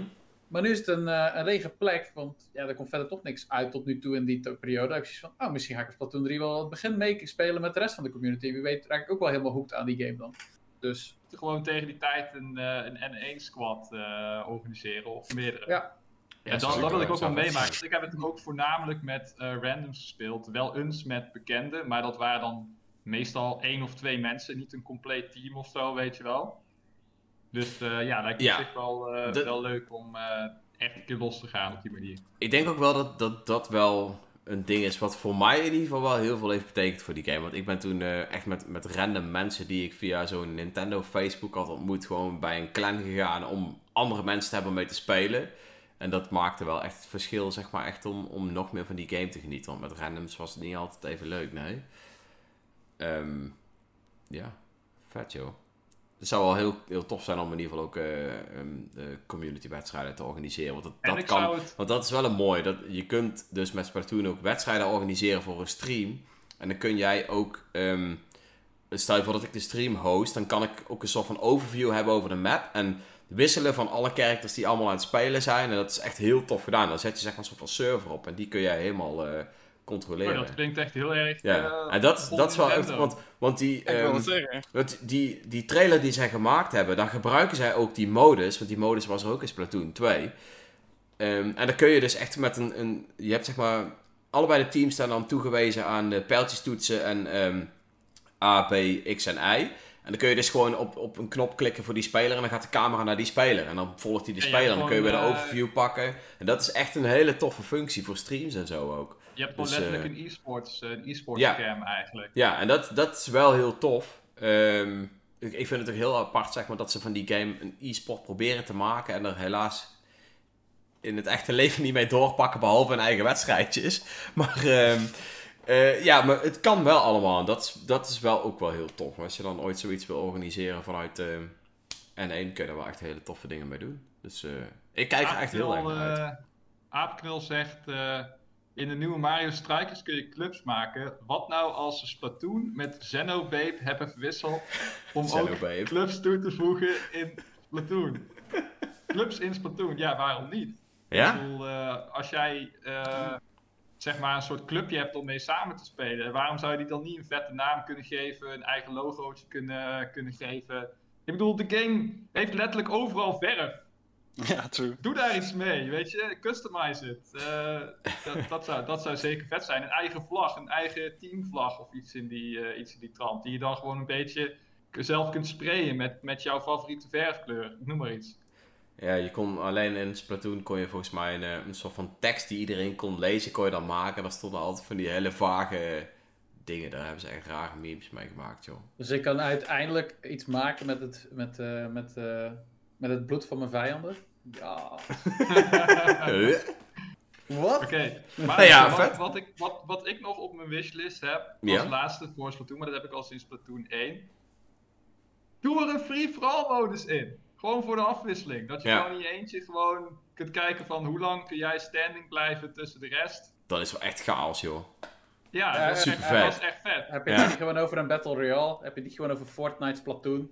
Maar nu is het een, eh, een lege plek, want ja, er komt verder toch niks uit tot nu toe in die periode. Ik zoiets van, oh, misschien ga ik Splatoon 3 wel aan het begin mee spelen met de rest van de community. Wie weet raak ik ook wel helemaal hooked aan die game dan. Dus Gewoon tegen die tijd een, eh, een N1-squad eh, organiseren, of meerdere. Ja. Ja, dat dat, wil ik ook wel meemaken. Ik heb het ook voornamelijk met eh, randoms gespeeld. Wel eens met bekenden, maar dat waren dan meestal één of twee mensen. Niet een compleet team of zo, weet je wel. Dus eh, ja, lijkt me Ja. zich wel, eh, De- wel leuk om eh, echt een keer los te gaan op die manier. Ik denk ook wel dat, dat dat wel een ding is wat voor mij in ieder geval wel heel veel heeft betekend voor die game. Want ik ben toen echt met, met random mensen die ik via zo'n Nintendo Facebook had ontmoet, gewoon bij een clan gegaan om andere mensen te hebben om mee te spelen. En dat maakte wel echt het verschil, zeg maar, echt om, om nog meer van die game te genieten. Want met randoms was het niet altijd even leuk, nee. Ehm, ja, vet joh. Het zou wel heel, heel tof zijn om in ieder geval ook eh, ehm, de community wedstrijden te organiseren. Want dat, kan, het want dat is wel een mooi. Dat, je kunt dus met Splatoon ook wedstrijden organiseren voor een stream. En dan kun jij ook... ehm, stel je voor dat ik de stream host. Dan kan ik ook een soort van overview hebben over de map. En wisselen van alle characters die allemaal aan het spelen zijn. En dat is echt heel tof gedaan. Dan zet je zeg maar een soort van server op. En die kun jij helemaal eh, Controleren. dat klinkt echt heel erg. ja, eh, en dat, dat is wel echt... Want, want die... Ehm, want die, die trailer die zij gemaakt hebben, daar gebruiken zij ook die modus. Want die modus was er ook in Splatoon 2. Ehm, en dan kun je dus echt met een, een... Je hebt zeg maar... Allebei de teams staan dan toegewezen aan de pijltjes toetsen en ehm, A, B, X en Y. En dan kun je dus gewoon op, op een knop klikken voor die speler en dan gaat de camera naar die speler. En dan volgt hij de speler en dan kun je weer de eh, overview pakken. En dat is echt een hele toffe functie voor streams en zo ook. Je hebt gewoon Dus, letterlijk eh, een e-sports eh, een e-sports ja. cam eigenlijk. Ja, en dat, dat is wel heel tof. Ehm, ik, ik vind het ook heel apart, zeg maar, dat ze van die game een e-sport proberen te maken en er helaas in het echte (laughs) leven niet mee doorpakken, behalve hun eigen wedstrijdjes. (laughs) Maar ehm, eh, ja, maar het kan wel allemaal. Dat is, dat is wel ook wel heel tof. Als je dan ooit zoiets wil organiseren vanuit ehm N1, kunnen we echt hele toffe dingen mee doen. Dus ik kijk er echt heel erg naar uit. Aapknul zegt, in de nieuwe Mario Strikers kun je clubs maken. Wat nou als ze Splatoon met Xenobabe hebben verwisseld om ook clubs toe te voegen in Splatoon? clubs in Splatoon, ja waarom niet? Ik Ja? bedoel, eh, als jij eh, zeg maar een soort clubje hebt om mee samen te spelen, waarom zou je die dan niet een vette naam kunnen geven, een eigen logootje kunnen, kunnen geven? Ik bedoel, de game heeft letterlijk overal verf. Ja, true. Doe daar iets mee, weet je. Customize het. Eh, dat, dat, zou, dat zou zeker vet zijn. Een eigen vlag, een eigen teamvlag of iets in die, eh, iets in die trant. Die je dan gewoon een beetje zelf kunt sprayen met, met jouw favoriete verfkleur. Ik Noem maar iets. Ja, je kon alleen in Splatoon kon je volgens mij een, eh, een soort van tekst die iedereen kon lezen, kon je dan maken. Daar stonden altijd van die hele vage dingen. Daar hebben ze echt rare memes mee gemaakt, joh. Dus ik kan uiteindelijk iets maken met het, met, eh, met, eh, met het bloed van mijn vijanden. Ja. (laughs) Huh? Wat? Oké, maar Nou ja, wat, wat, ik, wat, wat ik nog op mijn wishlist heb, Ja. als laatste voor Splatoon, maar dat heb ik al sinds Splatoon 1. Doe er een free-for-all modus in. Gewoon voor de afwisseling. Dat je Ja. gewoon in je eentje gewoon kunt kijken van hoe lang kun jij standing blijven tussen de rest. Dat is wel echt chaos, joh. Ja, dat, is super echt, vet. dat is echt vet. Heb je niet gewoon over een Battle Royale? Heb je het niet gewoon over Fortnite Splatoon?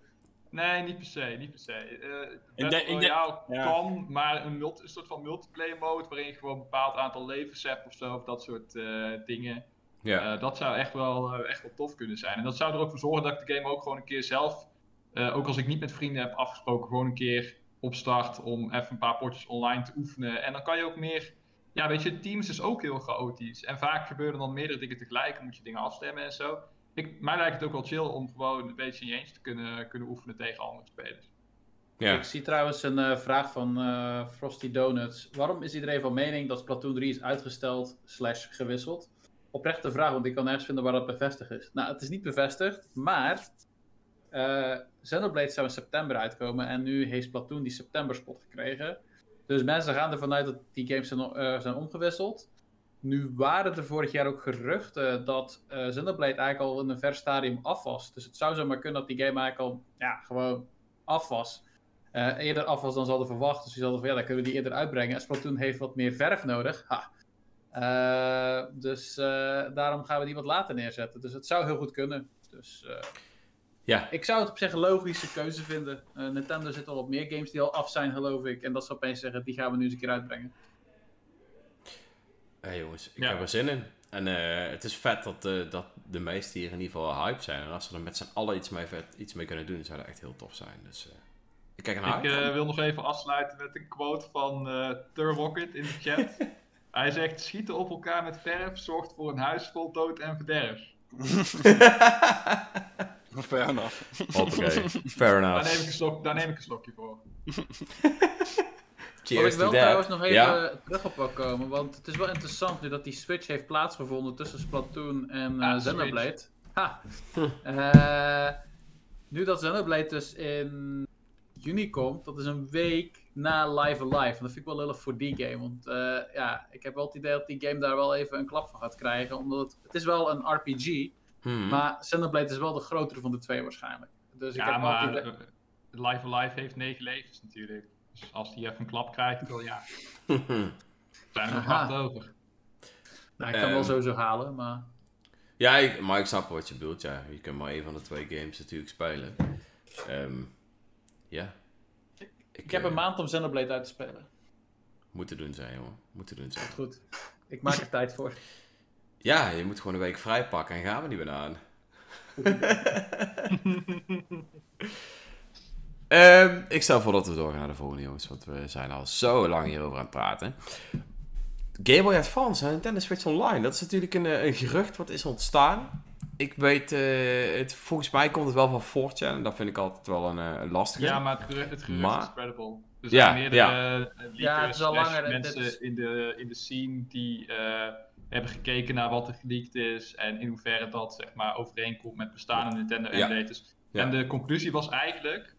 Nee, niet per se, niet per se. Eh denk- Battle ik denk- Royale ja. kan, maar een, multi, een soort van multiplayer mode waarin je gewoon een bepaald aantal levens hebt of zo, of dat soort eh, dingen. Ja. Eh, dat zou echt wel, eh, echt wel tof kunnen zijn. En dat zou er ook voor zorgen dat ik de game ook gewoon een keer zelf, eh, ook als ik niet met vrienden heb afgesproken, gewoon een keer opstart om even een paar potjes online te oefenen. En dan kan je ook meer, ja weet je, Teams is ook heel chaotisch. En vaak gebeuren dan meerdere dingen tegelijk, dan moet je dingen afstemmen en zo. Ik, mij lijkt het ook wel chill om gewoon een beetje in je eentje te kunnen, kunnen oefenen tegen andere spelers. ja. Ik zie trouwens een eh, vraag van eh, Frosty Donuts. Waarom is iedereen van mening dat Splatoon 3 is uitgesteld slash gewisseld? Oprechte vraag, want ik kan nergens vinden waar dat bevestigd is. Nou, het is niet bevestigd, maar eh Xenoblade zou in september uitkomen en nu heeft Splatoon die september spot gekregen. Dus mensen gaan ervan uit dat die games zijn, eh, zijn omgewisseld. Nu waren er vorig jaar ook geruchten dat Xenoblade eigenlijk al in een ver stadium af was. Dus het zou zomaar kunnen dat die game eigenlijk al ja, gewoon af was. Eh, eerder af was dan ze hadden verwacht. Dus die hadden van ja, dan kunnen we die eerder uitbrengen. En Splatoon heeft wat meer verf nodig. Ha. Eh, dus daarom gaan we die wat later neerzetten. Dus het zou heel goed kunnen. Dus Ja. ik zou het op zich een logische keuze vinden. Nintendo zit al op meer games die al af zijn, geloof ik. En dat ze opeens zeggen, die gaan we nu eens een keer uitbrengen. Hé jongens, ik Ja. heb er zin in. En eh, het is vet dat, eh, dat de meesten hier in ieder geval hype zijn. En als ze er met z'n allen iets mee, vet, iets mee kunnen doen, zou dat echt heel tof zijn. Dus eh, ik kijk ernaar Ik uit. eh, wil nog even afsluiten met een quote van eh Turrocket in de chat. (laughs) Hij zegt, schieten op elkaar met verf zorgt voor een huis vol dood en verderf. (laughs) Fair enough. Hoppakee. Fair (laughs) Daar enough. neem ik een, slok, daar neem ik een slokje voor. Wat Cheers ik wel trouwens nog even Ja? terug op wil komen, want het is wel interessant nu dat die switch heeft plaatsgevonden tussen Splatoon en eh Switch. Xenoblade. Ha. Eh, nu dat Xenoblade dus in juni komt, dat is een week na Live Alive. En dat vind ik wel lullig voor die game, want eh, ja, ik heb wel het idee dat die game daar wel even een klap van gaat krijgen, omdat het, het is wel een RPG, Hmm. maar Xenoblade is wel de grotere van de twee waarschijnlijk. Dus ik ja, heb maar idee... Live Alive heeft negen levens natuurlijk. Dus als die even een klap krijgt, dan ja, zijn er nog over. nou, ik kan wel ehm, sowieso halen, maar... Ja, ik, maar ik snap wat je bedoelt. Ja. Je kunt maar één van de twee games natuurlijk spelen. Ehm, ja. Ik heb eh, een maand om Xenoblade uit te spelen. Moet te doen zijn, jongen. Moet te doen zijn. Goed. Ik maak er (laughs) tijd voor. Ja, je moet gewoon een week vrij pakken en gaan we niet meer aan. (laughs) Ehm, ik stel voor dat we doorgaan naar de volgende, jongens. Want we zijn al zo lang hierover aan het praten. Game Boy Advance en Nintendo Switch Online. Dat is natuurlijk een, eh, een gerucht wat is ontstaan. Ik weet, eh, het, volgens mij komt het wel van 4chan. En dat vind ik altijd wel een, eh, een lastige. Ja, maar het gerucht, het gerucht Maar- is credible. Er Ja, zijn meerdere ja. eh, leakers Ja, het is al slash langer, dit mensen is- in, de, in de scene die eh, hebben gekeken naar wat er geleakt is en in hoeverre dat zeg maar, overeenkomt met bestaande Nintendo Ja. emulators. Ja. En de conclusie was eigenlijk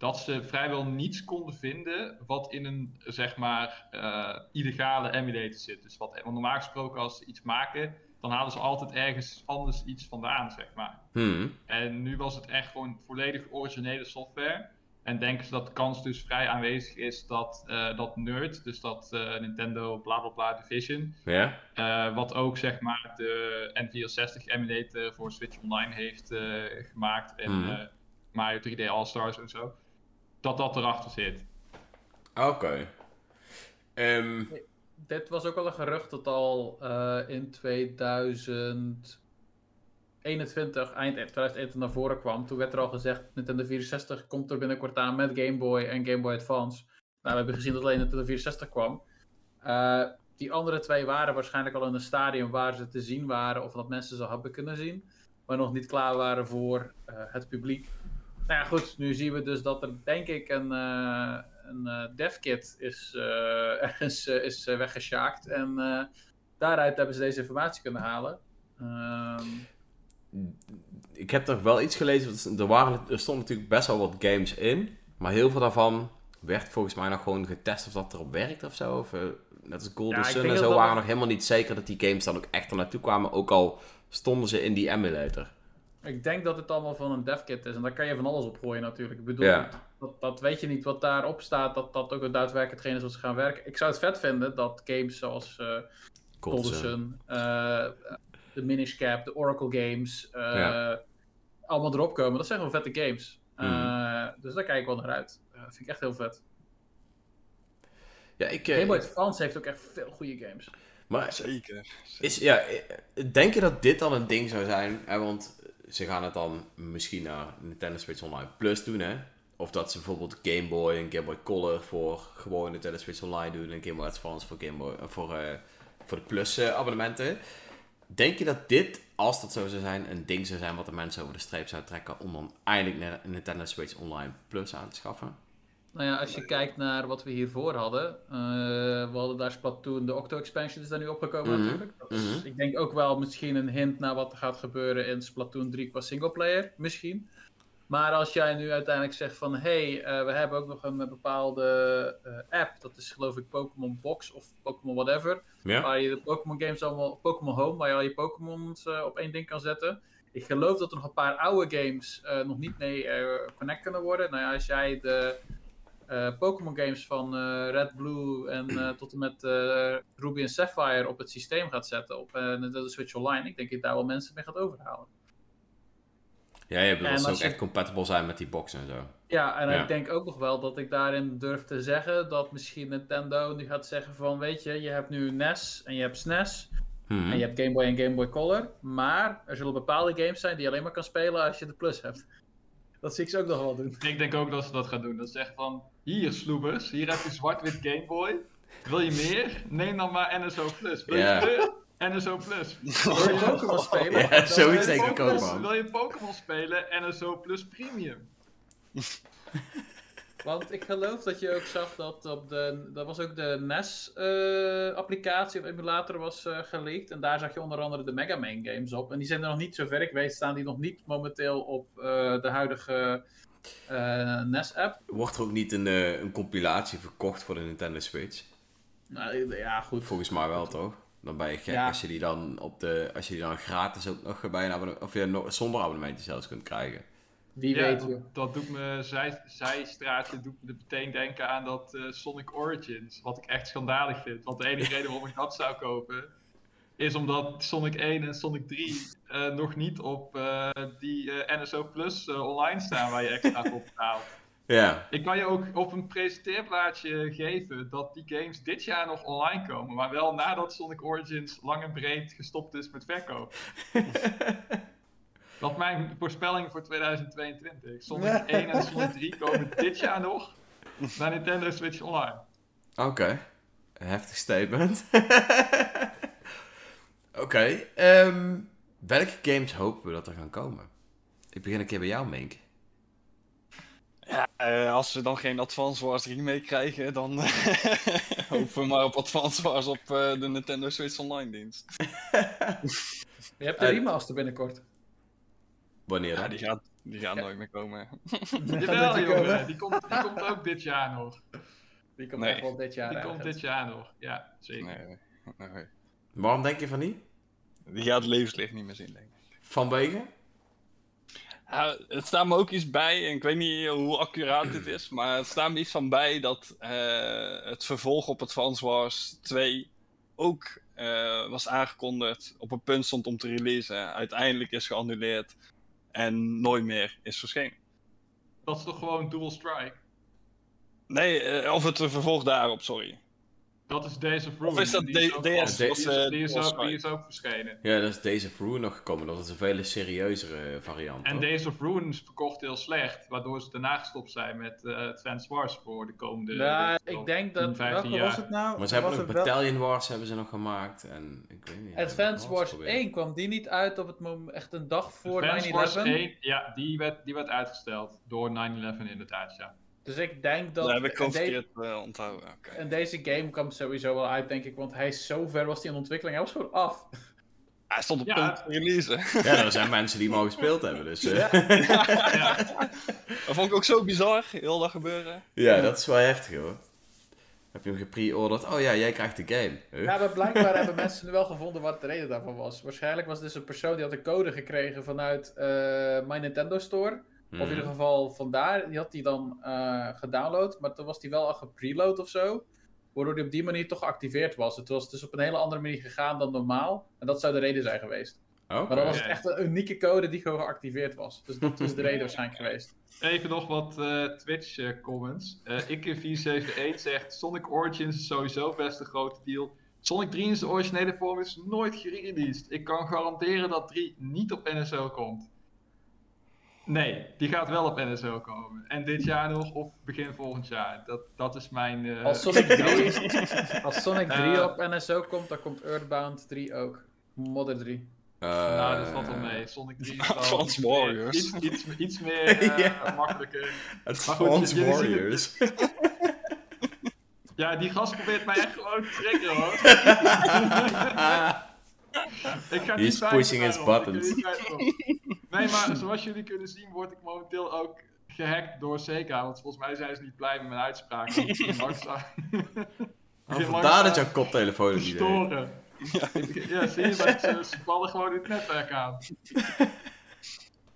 dat ze vrijwel niets konden vinden wat in een zeg maar eh, illegale emulator zit. Dus wat want normaal gesproken als ze iets maken, dan halen ze altijd ergens anders iets vandaan, zeg maar. Hmm. En nu was het echt gewoon volledig originele software. En denken ze dat de kans dus vrij aanwezig is dat, eh, dat Nerd, dus dat eh, Nintendo bla bla bla Division, Ja? wat ook zeg maar de N64 emulator voor Switch Online heeft gemaakt en eh, Mario 3D All-Stars en zo, dat dat erachter zit. Oké. Ehm, Dit was ook al een gerucht dat al eh, in 2000. 2021, eind 2021 naar voren kwam, toen werd er al gezegd, Nintendo 64 komt er binnenkort aan met Game Boy en Game Boy Advance. Nou, we hebben gezien dat alleen Nintendo 64 kwam. Uh, die andere twee waren waarschijnlijk al in een stadium waar ze te zien waren, of dat mensen ze hadden kunnen zien, maar nog niet klaar waren voor uh, het publiek. Nou ja, goed, nu zien we dus dat er denk ik een, uh, een devkit is, (laughs) ergens is weggesjaakt. En daaruit hebben ze deze informatie kunnen halen. Ehm, ik heb toch wel iets gelezen. Er, waren, er stonden natuurlijk best wel wat games in. Maar heel veel daarvan werd volgens mij nog gewoon getest of dat erop werkt of zo. Of, uh, net als Golden Ja, Sun en zo waren nog helemaal niet zeker dat die games dan ook echt er naartoe kwamen. Ook al stonden ze in die emulator. Ik denk dat het allemaal van een devkit is. En daar kan je van alles op gooien natuurlijk. Ik bedoel, Ja. dat, dat weet je niet wat daarop staat. Dat dat ook daadwerkelijk hetgeen is wat ze gaan werken. Ik zou het vet vinden dat games zoals eh Sun. Sun, eh, de Minish Cap, de Oracle Games, eh, Ja. allemaal erop komen. Dat zijn gewoon vette games. Eh, Mhm. dus daar kijk ik wel naar uit. Eh, vind ik echt heel vet. Ja, ik, eh, Game Boy Advance heeft ook echt veel goede games. maar Zeker. Is, ja, denk je dat dit dan een ding zou zijn? Want ze gaan het dan misschien naar Nintendo Switch Online Plus doen, hè? Of dat ze bijvoorbeeld Game Boy en Game Boy Color voor gewoon Nintendo Switch Online doen en Game Boy Advance voor, Game Boy, voor, eh, voor de Plus eh, abonnementen. Denk je dat dit, als dat zo zou zijn, een ding zou zijn wat de mensen over de streep zou trekken om dan eindelijk Nintendo Switch Online Plus aan te schaffen? Nou ja, als je kijkt naar wat we hiervoor hadden. eh, we hadden daar Splatoon, de Octo-expansion is daar nu opgekomen Mhm, natuurlijk. Dat is, mhm. Ik denk ook wel misschien een hint naar wat er gaat gebeuren in Splatoon 3 qua singleplayer, misschien. Maar als jij nu uiteindelijk zegt van, hé, hey, eh, we hebben ook nog een, bepaalde eh, app. Dat is geloof ik Pokémon Box of Pokémon whatever. Ja. Waar je de Pokémon games allemaal, Pokémon Home, waar je al je Pokémons op één ding kan zetten. Ik geloof dat er nog een paar oude games nog niet mee connect kunnen worden. Nou ja, als jij de Pokémon games van eh, Red, Blue en eh, (clears throat) tot en met eh, Ruby en Sapphire op het systeem gaat zetten op eh, Nintendo Switch Online, ik denk dat je daar wel mensen mee gaat overhalen. Ja, je bedoelt ze ook je- echt compatible zijn met die box en zo. Ja, en Ja. ik denk ook nog wel dat ik daarin durf te zeggen dat misschien Nintendo nu gaat zeggen van, weet je, je hebt nu NES en je hebt SNES Mhm. en je hebt Game Boy en Game Boy Color, maar er zullen bepaalde games zijn die je alleen maar kan spelen als je de Plus hebt. Dat zie ik ze ook nog wel doen. Ik denk ook dat ze dat gaan doen. Dat ze zeggen van, hier sloebers, hier heb je zwart-wit Game Boy. Wil je meer? Neem dan maar NSO Plus. Wil je? NSO Plus. (laughs) Wil je Pokémon spelen? Ja, zoiets Wil je denk ik ook, man. Wil je Pokémon spelen? NSO Plus Premium. (laughs) Want ik geloof dat je ook zag dat op de. Dat was ook de NES-applicatie of emulator was eh geleakt. En daar zag je onder andere de Mega Man games op. En die zijn er nog niet, zover ik weet, staan die nog niet momenteel op eh, de huidige eh, NES-app. Wordt er ook niet een, eh, een compilatie verkocht voor de Nintendo Switch? Nou, ja, goed. Volgens mij wel, toch? Dan ben je gek Ja. als je die dan op de, als je die dan gratis ook nog bij een abonnement, of ja, nog- zonder abonnement zelfs kunt krijgen. Wie Ja, weet, dat doet me zij, zijstraatje doet me meteen denken aan dat eh, Sonic Origins. Wat ik echt schandalig vind. Want de enige reden waarom ik dat zou kopen. Is omdat Sonic 1 en Sonic 3 eh, nog niet op eh, die eh, NSO Plus online staan waar je extra voor betaalt. (laughs) Ja. Ik kan je ook op een presenteerplaatje geven dat die games dit jaar nog online komen. Maar wel nadat Sonic Origins lang en breed gestopt is met verkoop. (laughs) Dat is mijn voorspelling voor 2022. Sonic 1 en Sonic 3 komen dit jaar nog naar Nintendo Switch Online. Oké. Een heftig statement. (laughs) Oké. ehm, welke games hopen we dat er gaan komen? Ik begin een keer bij jou, Mink. Ja, eh, als we dan geen Advance Wars remake krijgen, dan (laughs) hopen we maar op Advance Wars op eh, de Nintendo Switch Online dienst. Je hebt de Eh, remaster binnenkort. Wanneer Ja, die gaat, die gaat nooit meer komen. (laughs) Jawel, jongen. Die komt, die komt ook dit jaar nog. Die komt Nee. echt wel dit jaar Die komt dit jaar nog. Ja, zeker. Nee, nee. Waarom denk je van niet? Die gaat het levenslicht niet meer zien, denk ik. Vanwege? Het staat me ook iets bij, en ik weet niet hoe accuraat dit is, maar het staat me iets van bij dat eh, het vervolg op Advance Wars 2 ook eh, was aangekondigd, op een punt stond om te releasen, uiteindelijk is geannuleerd en nooit meer is verschenen. Dat is toch gewoon Dual Strike? Nee, eh, of het vervolg daarop, sorry. Dat is Days of Ruin. Of is dat Die ook- DS? Die is, eh, die is was ook, die is ook verschenen. Ja, dat is Days of Ruin nog gekomen. Dat is een veel serieuzere variant. En hoor. Days of Ruin is verkocht heel slecht, waardoor ze daarna gestopt zijn met eh Advance Wars voor de komende Ja, weet ik denk 10, dat. 15 Welke was het nou? Maar ze Was hebben nog wel- Battalion Wars hebben ze nog gemaakt. En ik weet niet. Advance Wars was het 1 kwam die niet uit op het moment echt een dag voor Advance Wars 9-11? 1, ja, die werd, die werd uitgesteld door 9-11 inderdaad, ja. Dus ik denk dat. Dat heb ik de- verkeerd eh, onthouden. Oké. en deze game kwam sowieso wel uit, denk ik, want hij is zo ver was die in ontwikkeling. Hij was gewoon af. Hij stond op Ja. punt te releasen. (laughs) Ja, er zijn mensen die hem al gespeeld hebben. Dus eh, ja. (laughs) ja. Dat vond ik ook zo bizar, heel dat gebeuren. dat is wel heftig hoor. Heb je hem gepre-orderd? Oh ja, jij krijgt de game. Huh? Ja, maar blijkbaar hebben mensen nu wel gevonden wat de reden daarvan was. Waarschijnlijk was dus een persoon die had een code gekregen vanuit eh My Nintendo Store. Of in ieder Mhm. geval vandaar. Die had hij dan eh gedownload, maar toen was die wel al gepreload of zo. Waardoor die op die manier toch geactiveerd was. Het was dus op een hele andere manier gegaan dan normaal. En dat zou de reden zijn geweest. Maar dan was het echt een unieke code die gewoon geactiveerd was. Dus dat is de reden waarschijnlijk geweest. Even nog wat eh, Twitch eh, comments. Eh ik in 471 zegt Sonic Origins is sowieso best een grote deal. Sonic 3 in zijn originele vorm is nooit gereleased. Ik kan garanderen dat 3 niet op NSO komt. Nee, die gaat wel op NSO komen. En dit jaar nog of begin volgend jaar. Dat, dat is mijn... eh, Als Sonic (laughs) 3, (laughs) als Sonic 3 Eh. op NSO komt, dan komt Earthbound 3 ook. Modder 3. Eh, nou, dat valt wel mee. Sonic 3 is (laughs) Warriors. Iets, iets, iets meer eh, Ja. makkelijker. Advance Maar goed, Warriors. Ja, die gast probeert mij echt gewoon te trekken hoor. (laughs) Ik ga He's niet pushing his buttons. Nee, maar zoals jullie kunnen zien word ik momenteel ook gehackt door Sega. Want volgens mij zijn ze niet blij met mijn uitspraak. (laughs) Oh, (laughs) vandaar dat jouw koptelefoon deed. storen. Ja, zie je, maar ze, ze vallen gewoon in het netwerk aan.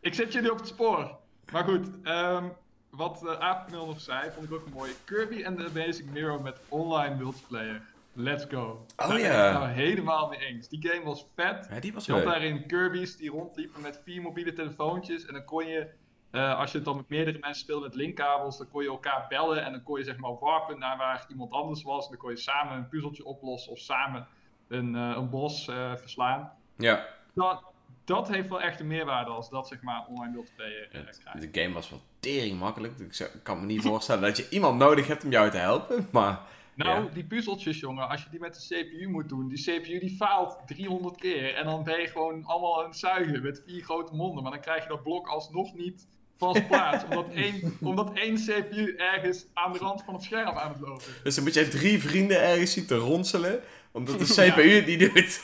Ik zet jullie op het spoor. Maar goed, ehm, wat uh, Apenmil nog zei, vond ik ook mooi. Kirby and the Basic Mirror met online multiplayer. Let's go. Daar ben ik ja. het nou helemaal mee eens. Die game was vet. Ja, die was Je had daarin Kirby's die rondliepen met vier mobiele telefoontjes. En dan kon je, eh, als je het dan met meerdere mensen speelde met linkkabels, dan kon je elkaar bellen. En dan kon je zeg maar warpen naar waar iemand anders was. En dan kon je samen een puzzeltje oplossen of samen een, eh, een bos eh, verslaan. Ja, Dat, dat heeft wel echt een meerwaarde als dat zeg maar online multiplayer het- krijgt. de game was wel tering makkelijk. Ik ik kan me niet voorstellen dat je iemand nodig hebt om jou te helpen. Maar Nou, Ja. die puzzeltjes, jongen, als je die met de CPU moet doen, die CPU die faalt 300 keer. En dan ben je gewoon allemaal aan het zuigen met vier grote monden. Maar dan krijg je dat blok alsnog niet van zijn (laughs) plaats. omdat, één, omdat één CPU ergens aan de rand van het scherm aan het lopen. Dus dan moet je drie vrienden ergens zien te ronselen. Omdat de (laughs) CPU het niet doet.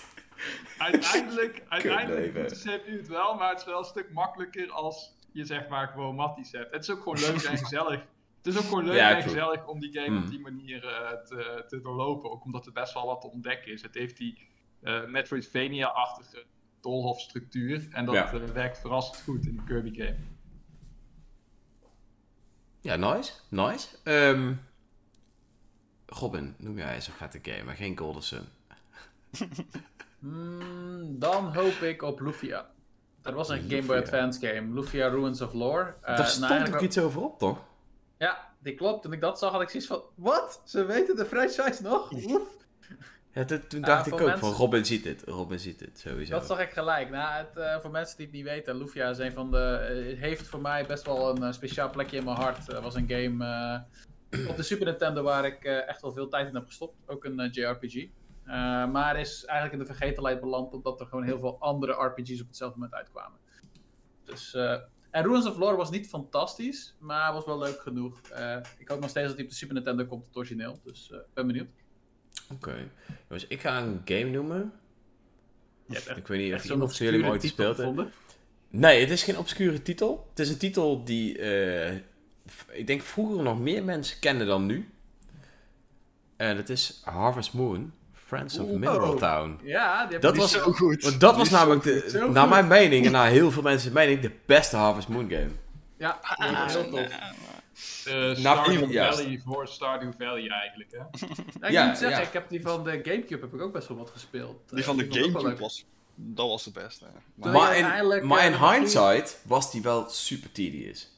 Uiteindelijk, (laughs) uiteindelijk doet de CPU het wel, maar het is wel een stuk makkelijker als je zeg maar gewoon matties hebt. Het is ook gewoon leuk en gezellig. Het is ook gewoon leuk Ja, en gezellig om die game op die manier eh, te, te doorlopen. Ook omdat er best wel wat te ontdekken is. Het heeft die eh, Metroidvania-achtige doolhofstructuur. En dat Ja. eh, werkt verrassend goed in de Kirby game. Ja, nice. Nice. Ehm Robin, noem jij zo'n vette game, maar geen Golden Sun. (laughs) Hmm, dan hoop ik op Lufia. Dat was een Game Boy. Advance game. Lufia Ruins of Lore. Daar nou, stond eigenlijk ook iets over op, toch? Ja, die klopt. Toen ik dat zag had ik zoiets van... Wat? Ze weten de franchise nog? (laughs) Oef. Ja, toen, dacht ik ook mensen- van Robin ziet dit. Robin ziet dit, sowieso. Dat zag ik gelijk. Nou, het, eh, voor mensen die het niet weten, Lufia is een van de, eh, heeft voor mij best wel een eh, speciaal plekje in mijn hart. Het was een game op de Super Nintendo waar ik echt wel veel tijd in heb gestopt. Ook een JRPG. Maar is eigenlijk in de vergetelheid beland omdat er gewoon heel veel andere RPG's op hetzelfde moment uitkwamen. Dus, en Ruins of Lore was niet fantastisch, maar was wel leuk genoeg. Eh, ik hoop nog steeds dat hij op de Super Nintendo komt, het origineel. Dus eh, ben benieuwd. Oké. Jongens, ik ga een game noemen. Echt, Ik weet niet of iemand van jullie hem ooit gespeeld heeft. gevonden. Nee, het is geen obscure titel. Het is een titel die, eh, ik denk vroeger nog meer mensen kenden dan nu. En het is Harvest Moon, Friends of. Mineral Town. Ja, die heb Dat ik was- Zo goed. Want dat was Die namelijk, de, naar mijn mening en naar heel veel mensen mening, de beste Harvest Moon game. Ja, die Ah, was heel tof. Uh, Stardew. Valley voor Stardew Valley eigenlijk, hè? (laughs) Ja, ik Ja, moet zeggen, ja. ik heb die van de Gamecube heb ik ook best wel wat gespeeld. Die Eh, van de Gamecube was, dat was de beste. Maar, in, maar eh, in hindsight was die wel super tedious.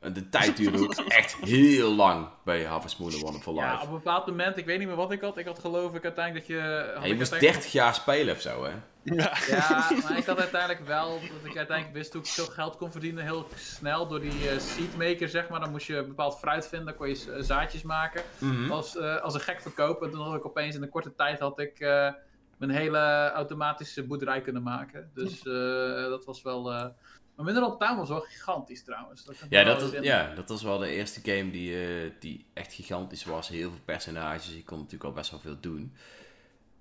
En de tijd duurde ook echt heel lang bij Harvest Moon en Wonderful Ja, Life. op een bepaald moment, ik weet niet meer wat ik had. Ik had geloof ik uiteindelijk dat je... had Ja, je moest uiteindelijk- 30 jaar spelen of zo, hè? Ja. Ja, maar ik had uiteindelijk wel, dat ik uiteindelijk wist hoe ik veel geld kon verdienen heel snel door die eh, seedmaker, zeg maar. Dan moest je bepaald fruit vinden, dan kon je eh, zaadjes maken. Mhm. Als, eh, als een gek verkopen, dan had ik opeens in een korte tijd had ik eh, mijn hele automatische boerderij kunnen maken. Dus eh, dat was wel... eh maar Mineral Town was wel gigantisch trouwens. Dat Ja, dat, herinneren. ja, dat was wel de eerste game die, eh, die echt gigantisch was. Heel veel personages. Je kon natuurlijk al best wel veel doen.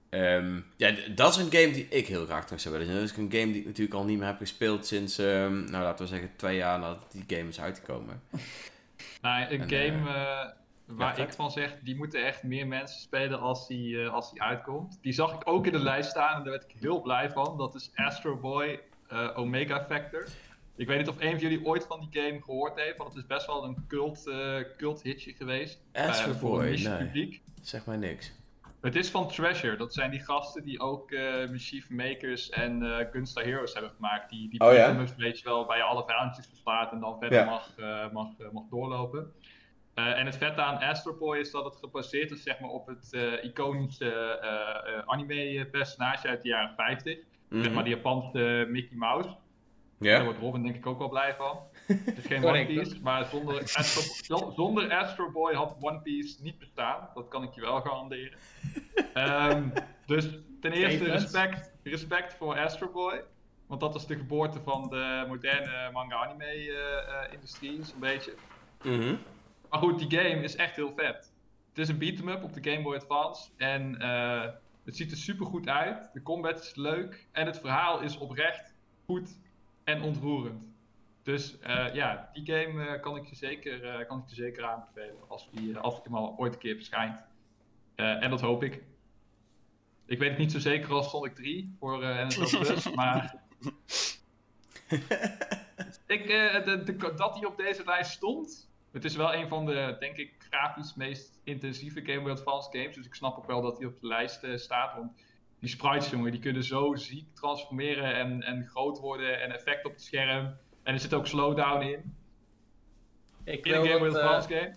Ehm, ja, dat is een game die ik heel graag terug zou willen zien. Dat is een game die ik natuurlijk al niet meer heb gespeeld sinds, ehm, nou laten we zeggen, twee jaar nadat die game is uitgekomen. (laughs) Nou, een En, game eh, waar ik van zeg, die moeten echt meer mensen spelen als die, eh, als die uitkomt. Die zag ik ook in de lijst staan en daar werd ik heel blij van. Dat is Astro Boy eh, Omega Factor. Ik weet niet of een van jullie ooit van die game gehoord heeft, want het is best wel een cult, eh, cult hitje geweest. Astro bij- een Boy, nee. publiek. Zeg maar niks. Het is van Treasure. Dat zijn die gasten die ook eh Mischief Makers en eh Gunstar Heroes hebben gemaakt. Die, die Oh ja? weet je wel, waar je alle vijandjes verslaat en dan verder Ja. mag, eh, mag, eh, mag doorlopen. Eh, en het vette aan Astro Boy is dat het gebaseerd is zeg maar, op het eh, iconische eh, eh, anime-personage uit de jaren 50. Zeg Mhm. maar die Japanse Mickey Mouse. Daar Ja? wordt Robin denk ik ook wel blij van. Het is geen (laughs) One Piece, maar zonder (laughs) Astro, zonder Astro Boy had One Piece niet bestaan. Dat kan ik je wel garanderen. (laughs) Ehm, dus ten eerste respect, respect voor Astro Boy. Want dat is de geboorte van de moderne manga-anime-industrie, zo'n beetje. Mhm. Maar goed, die game is echt heel vet. Het is een beat-em-up op de Game Boy Advance. En eh, het ziet er super goed uit. De combat is leuk. En het verhaal is oprecht goed en ontroerend. Dus eh, ja, die game eh, kan, ik je zeker, eh, kan ik je zeker aanbevelen. Als die, als die ooit een keer verschijnt. En dat hoop ik. Ik weet het niet zo zeker als Sonic 3 voor NSO (laughs) Plus, maar... (laughs) ik, de, de- dat hij op deze lijst stond, het is wel een van de, denk ik, grafisch meest intensieve Game Boy Advance games. Dus ik snap ook wel dat hij op de lijst staat. Want die sprites, jongen, die kunnen zo ziek transformeren en, en groot worden en effect op het scherm. En er zit ook slowdown in. Ik In een wil Game Boy Advance game.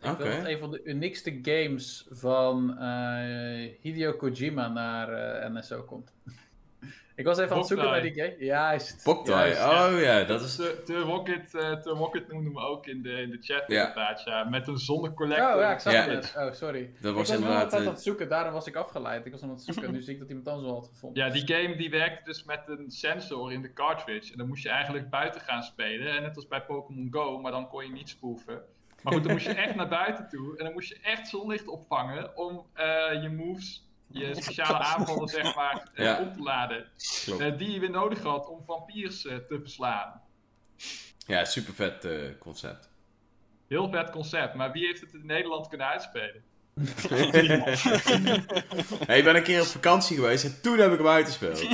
Ik wil Oké. dat een van de uniekste games van eh, Hideo Kojima naar eh, NSO komt. (laughs) (laughs) ik was even aan het zoeken naar die game. Juist. Boktai. juist. Oh ja, dat is... De, de, Rocket, eh, de Rocket noemden we ook in de, in de chat Ja. inderdaad, ja. Met een zonnecollector. Oh ja, ik zag Ja. het. Oh, sorry. Dat ik was was wel inderdaad... altijd eh, aan het zoeken, daarom was ik afgeleid. Ik was aan het zoeken, (laughs) nu zie ik dat iemand anders wel had gevonden. Ja, die game die werkte dus met een sensor in de cartridge. En dan moest je eigenlijk buiten gaan spelen. En net als bij Pokémon Go, maar dan kon je niet spoeven. Maar goed, dan moest je echt (laughs) naar buiten toe. En dan moest je echt zonlicht opvangen om eh, je moves, je speciale aanvallen zeg maar, eh, Ja. op te laden. Eh, die je weer nodig had om vampiers eh, te verslaan. Ja, super vet eh, concept. Heel vet concept, maar wie heeft het in Nederland kunnen uitspelen? (laughs) hey, ik ben een keer op vakantie geweest en toen heb ik hem uitgespeeld. (laughs)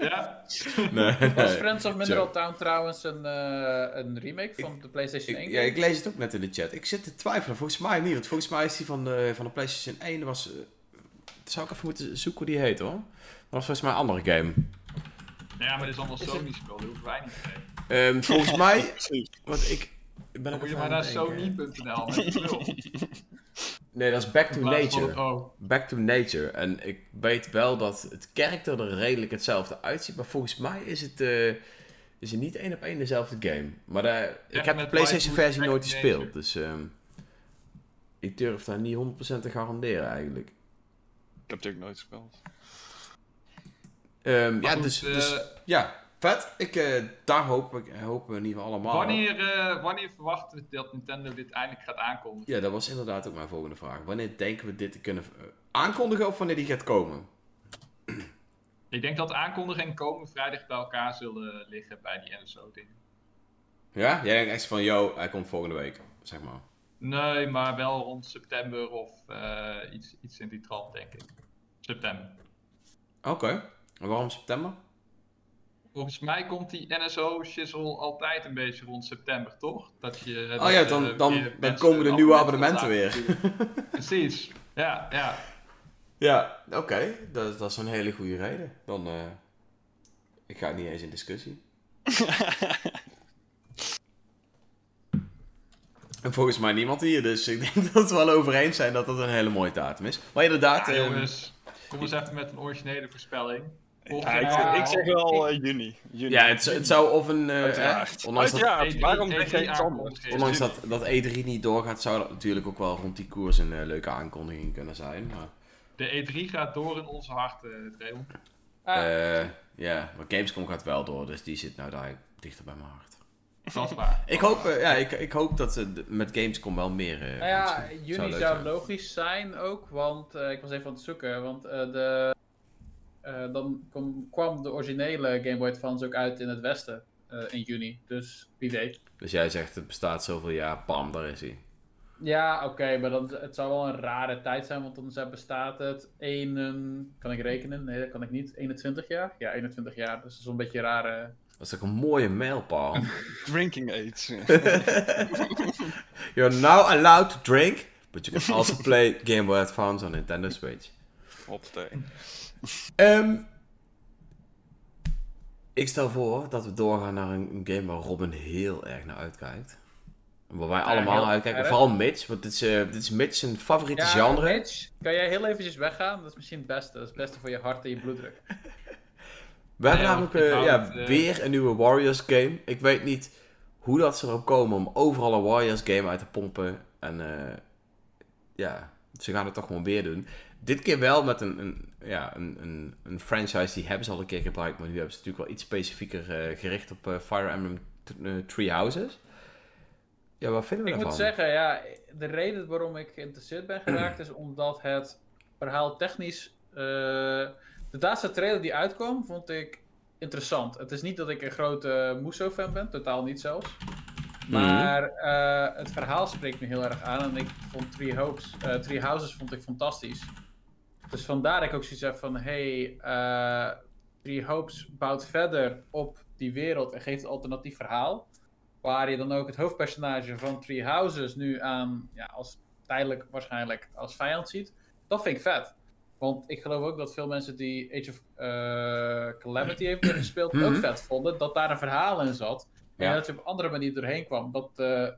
Ja? (laughs) nee, Was. Friends of Mineral. Town trouwens een, eh, een remake van de PlayStation 1? Ik, ja, ik lees het ook net in de chat. Ik zit te twijfelen. Volgens mij niet. Want volgens mij is die van de, van de PlayStation 1. Dat was, zou ik even moeten zoeken hoe die heet hoor. Dat was volgens mij een andere game. Ja, maar dit is allemaal Sony-spel, dat hoeven wij niet te weten. Ehm, volgens mij. (laughs) Want ik. ik ben moet je maar naar sony.nl. (laughs) Nee, dat is Back to Nature. Back to Nature. En ik weet wel dat het karakter er redelijk hetzelfde uitziet. Maar volgens mij is het, eh, is het niet één op één dezelfde game. Maar eh, ik heb de PlayStation versie nooit gespeeld. Dus ehm, ik durf daar niet 100% te garanderen eigenlijk. Ik heb natuurlijk nooit gespeeld. Ehm, ja, goed, dus, eh, dus ja, vet. Ik, eh, daar hoop ik, hopen we in ieder geval allemaal. op. Wanneer, eh, wanneer verwachten we dat Nintendo dit eindelijk gaat aankondigen? Ja, dat was inderdaad ook mijn volgende vraag. Wanneer denken we dit te kunnen eh, aankondigen of wanneer die gaat komen? (clears throat) Ik denk dat aankondigingen komende vrijdag bij elkaar zullen liggen bij die NSO-dingen. Ja? Jij denkt echt van, yo, hij komt volgende week, zeg maar. Nee, maar wel rond september of eh, iets, iets in die trant, denk ik. September. Oké. En waarom september? Volgens mij komt die NSO-shizzle altijd een beetje rond september, toch? Dat je, Oh ja, dan, dan, dan komen de nieuwe abonnementen weer. (laughs) Precies. Ja, ja. Ja, oké. Dat, dat is een hele goede reden. Dan, eh, ik ga niet eens in discussie. (laughs) En volgens mij niemand hier, dus ik denk (laughs) dat we wel over eens zijn dat dat een hele mooie datum is. Maar inderdaad, Ja, ehm, jongens, kom eens even met een originele voorspelling. Ja, ik, jaar- ik zeg wel eh, juni. juni. ja, het, het zou of een... eh, Uiteraard. ondanks dat, Uiteraard, E3 waarom zeg E3 iets anders? ondanks dat, dat E3 niet doorgaat, zou dat natuurlijk ook wel rond die koers een eh, leuke aankondiging kunnen zijn. Maar, De E3 gaat door in onze harten. Ah, eh, ja, maar Gamescom gaat wel door, dus die zit nou daar dichter bij mijn hart. Dat is waar. Ik hoop, eh, ja, ik, ik hoop dat ze met Gamescom wel meer... eh, Nou ja, juni zou logisch zijn ook, want eh, ik was even aan het zoeken, want eh, de, eh, dan kom- kwam de originele Game Boy Advance ook uit in het westen eh, in juni, dus wie weet. Dus jij zegt het bestaat zoveel jaar, bam, daar is hij. Ja, oké, maar dan, het zou wel een rare tijd zijn, want dan bestaat het een, kan ik rekenen? Nee, dat kan ik niet. 21 jaar? Ja, 21 jaar, dus dat is een beetje rare... Dat is toch een mooie mijlpaal. (laughs) Drinking age. (laughs) You're now allowed to drink, but you can also play Game Boy Advance on Nintendo Switch. Hoppatee. Ehm, ik stel voor dat we doorgaan naar een, game waar Robin heel erg naar uitkijkt. En Waar wij allemaal naar uitkijken, erg. vooral Mitch, want dit is, eh, dit is Mitch zijn favoriete Ja, genre. Mitch, kan jij heel eventjes weggaan? Dat is misschien het beste. Dat is het beste voor je hart en je bloeddruk. We hebben namelijk ik eh, ja, eh, weer een nieuwe Warriors game. Ik weet niet hoe dat ze erop komen om overal een Warriors game uit te pompen. En eh, ja, ze gaan het toch gewoon weer doen. Dit keer wel met een, een, ja, een, een, een franchise die hebben ze al een keer gebruikt. Maar nu hebben ze natuurlijk wel iets specifieker gericht op Fire Emblem Three Houses. Ja, wat vinden we Ik daarvan? moet zeggen, ja, de reden waarom ik geïnteresseerd ben geraakt is omdat het verhaal technisch. De laatste trailer die uitkwam, vond ik interessant. Het is niet dat ik een grote Muso-fan ben, totaal niet zelfs. Maar eh, het verhaal spreekt me heel erg aan en ik vond Three, Hopes, eh, Three Houses vond ik fantastisch. Dus vandaar dat ik ook zoiets heb van, hey, eh Three Hopes bouwt verder op die wereld en geeft een alternatief verhaal. Waar je dan ook het hoofdpersonage van Three Houses nu aan, ja, als tijdelijk waarschijnlijk als vijand ziet. Dat vind ik vet. Want ik geloof ook dat veel mensen die Age of eh, Calamity hebben gespeeld ook Mhm. vet vonden. Dat daar een verhaal in zat. En Ja. dat je op een andere manier doorheen kwam. Dat, eh,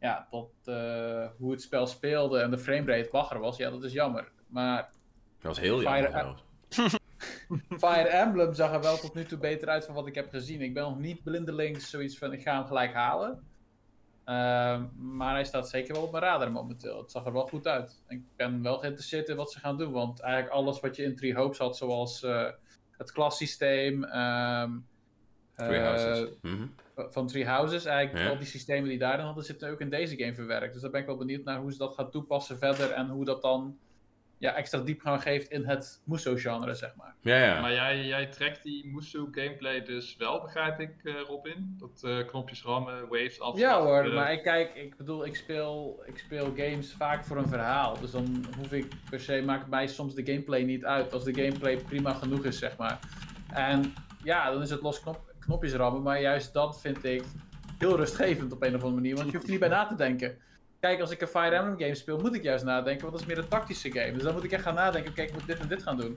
ja, dat eh, hoe het spel speelde en de framerate bagger was, ja, dat is jammer. Maar Dat was heel Fire- jammer. (laughs) (laughs) Fire Emblem zag er wel tot nu toe beter uit van wat ik heb gezien. Ik ben nog niet blindelings zoiets van ik ga hem gelijk halen. Ehm, maar hij staat zeker wel op mijn radar momenteel. Het zag er wel goed uit. Ik ben wel geïnteresseerd in wat ze gaan doen. Want eigenlijk alles wat je in Three Hopes had, zoals eh, het klassysteem ehm, Three eh, Houses. Mhm. van Three Houses, eigenlijk Ja. al die systemen die daarin hadden, zitten ook in deze game verwerkt. Dus daar ben ik wel benieuwd naar hoe ze dat gaan toepassen verder en hoe dat dan ja, extra diepgang geeft in het Muso-genre, zeg maar. Ja, ja. Maar jij, jij trekt die Musu gameplay dus wel, begrijp ik, eh, Robin? Dat eh, knopjes rammen, waves af. Ja hoor, maar ik kijk, ik bedoel, ik speel, ik speel games vaak voor een verhaal. Dus dan hoef ik per se, maakt mij soms de gameplay niet uit. Als de gameplay prima genoeg is, zeg maar. En ja, dan is het los knop, knopjes rammen. Maar juist dat vind ik heel rustgevend op een of andere manier. Want je hoeft er niet bij na te denken. Kijk, als ik een Fire Emblem game speel, moet ik juist nadenken. Want dat is meer een tactische game. Dus dan moet ik echt gaan nadenken. Kijk, ik moet dit en dit gaan doen.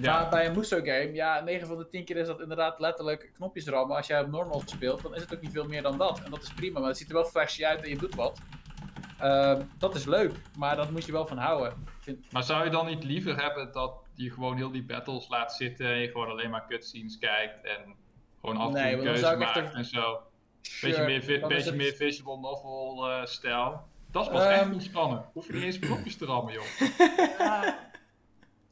Ja. Maar bij een Muso game, ja, 9 van de 10 keer is dat inderdaad letterlijk knopjes rammen. Als jij op normal speelt, dan is het ook niet veel meer dan dat. En dat is prima, maar het ziet er wel flashy uit en je doet wat. Ehm, dat is leuk, maar dat moet je wel van houden. Vind, Maar zou je dan niet liever hebben dat je gewoon heel die battles laat zitten en je gewoon alleen maar cutscenes kijkt en gewoon af en toe Nee, keuze echt maakt een- en zo? Beetje Sure, meer, dan is beetje het- meer visual novel eh, stijl. Dat is pas echt Ehm. ontspannen. Hoef je niet eens knopjes te rammen, joh. (laughs) Ja,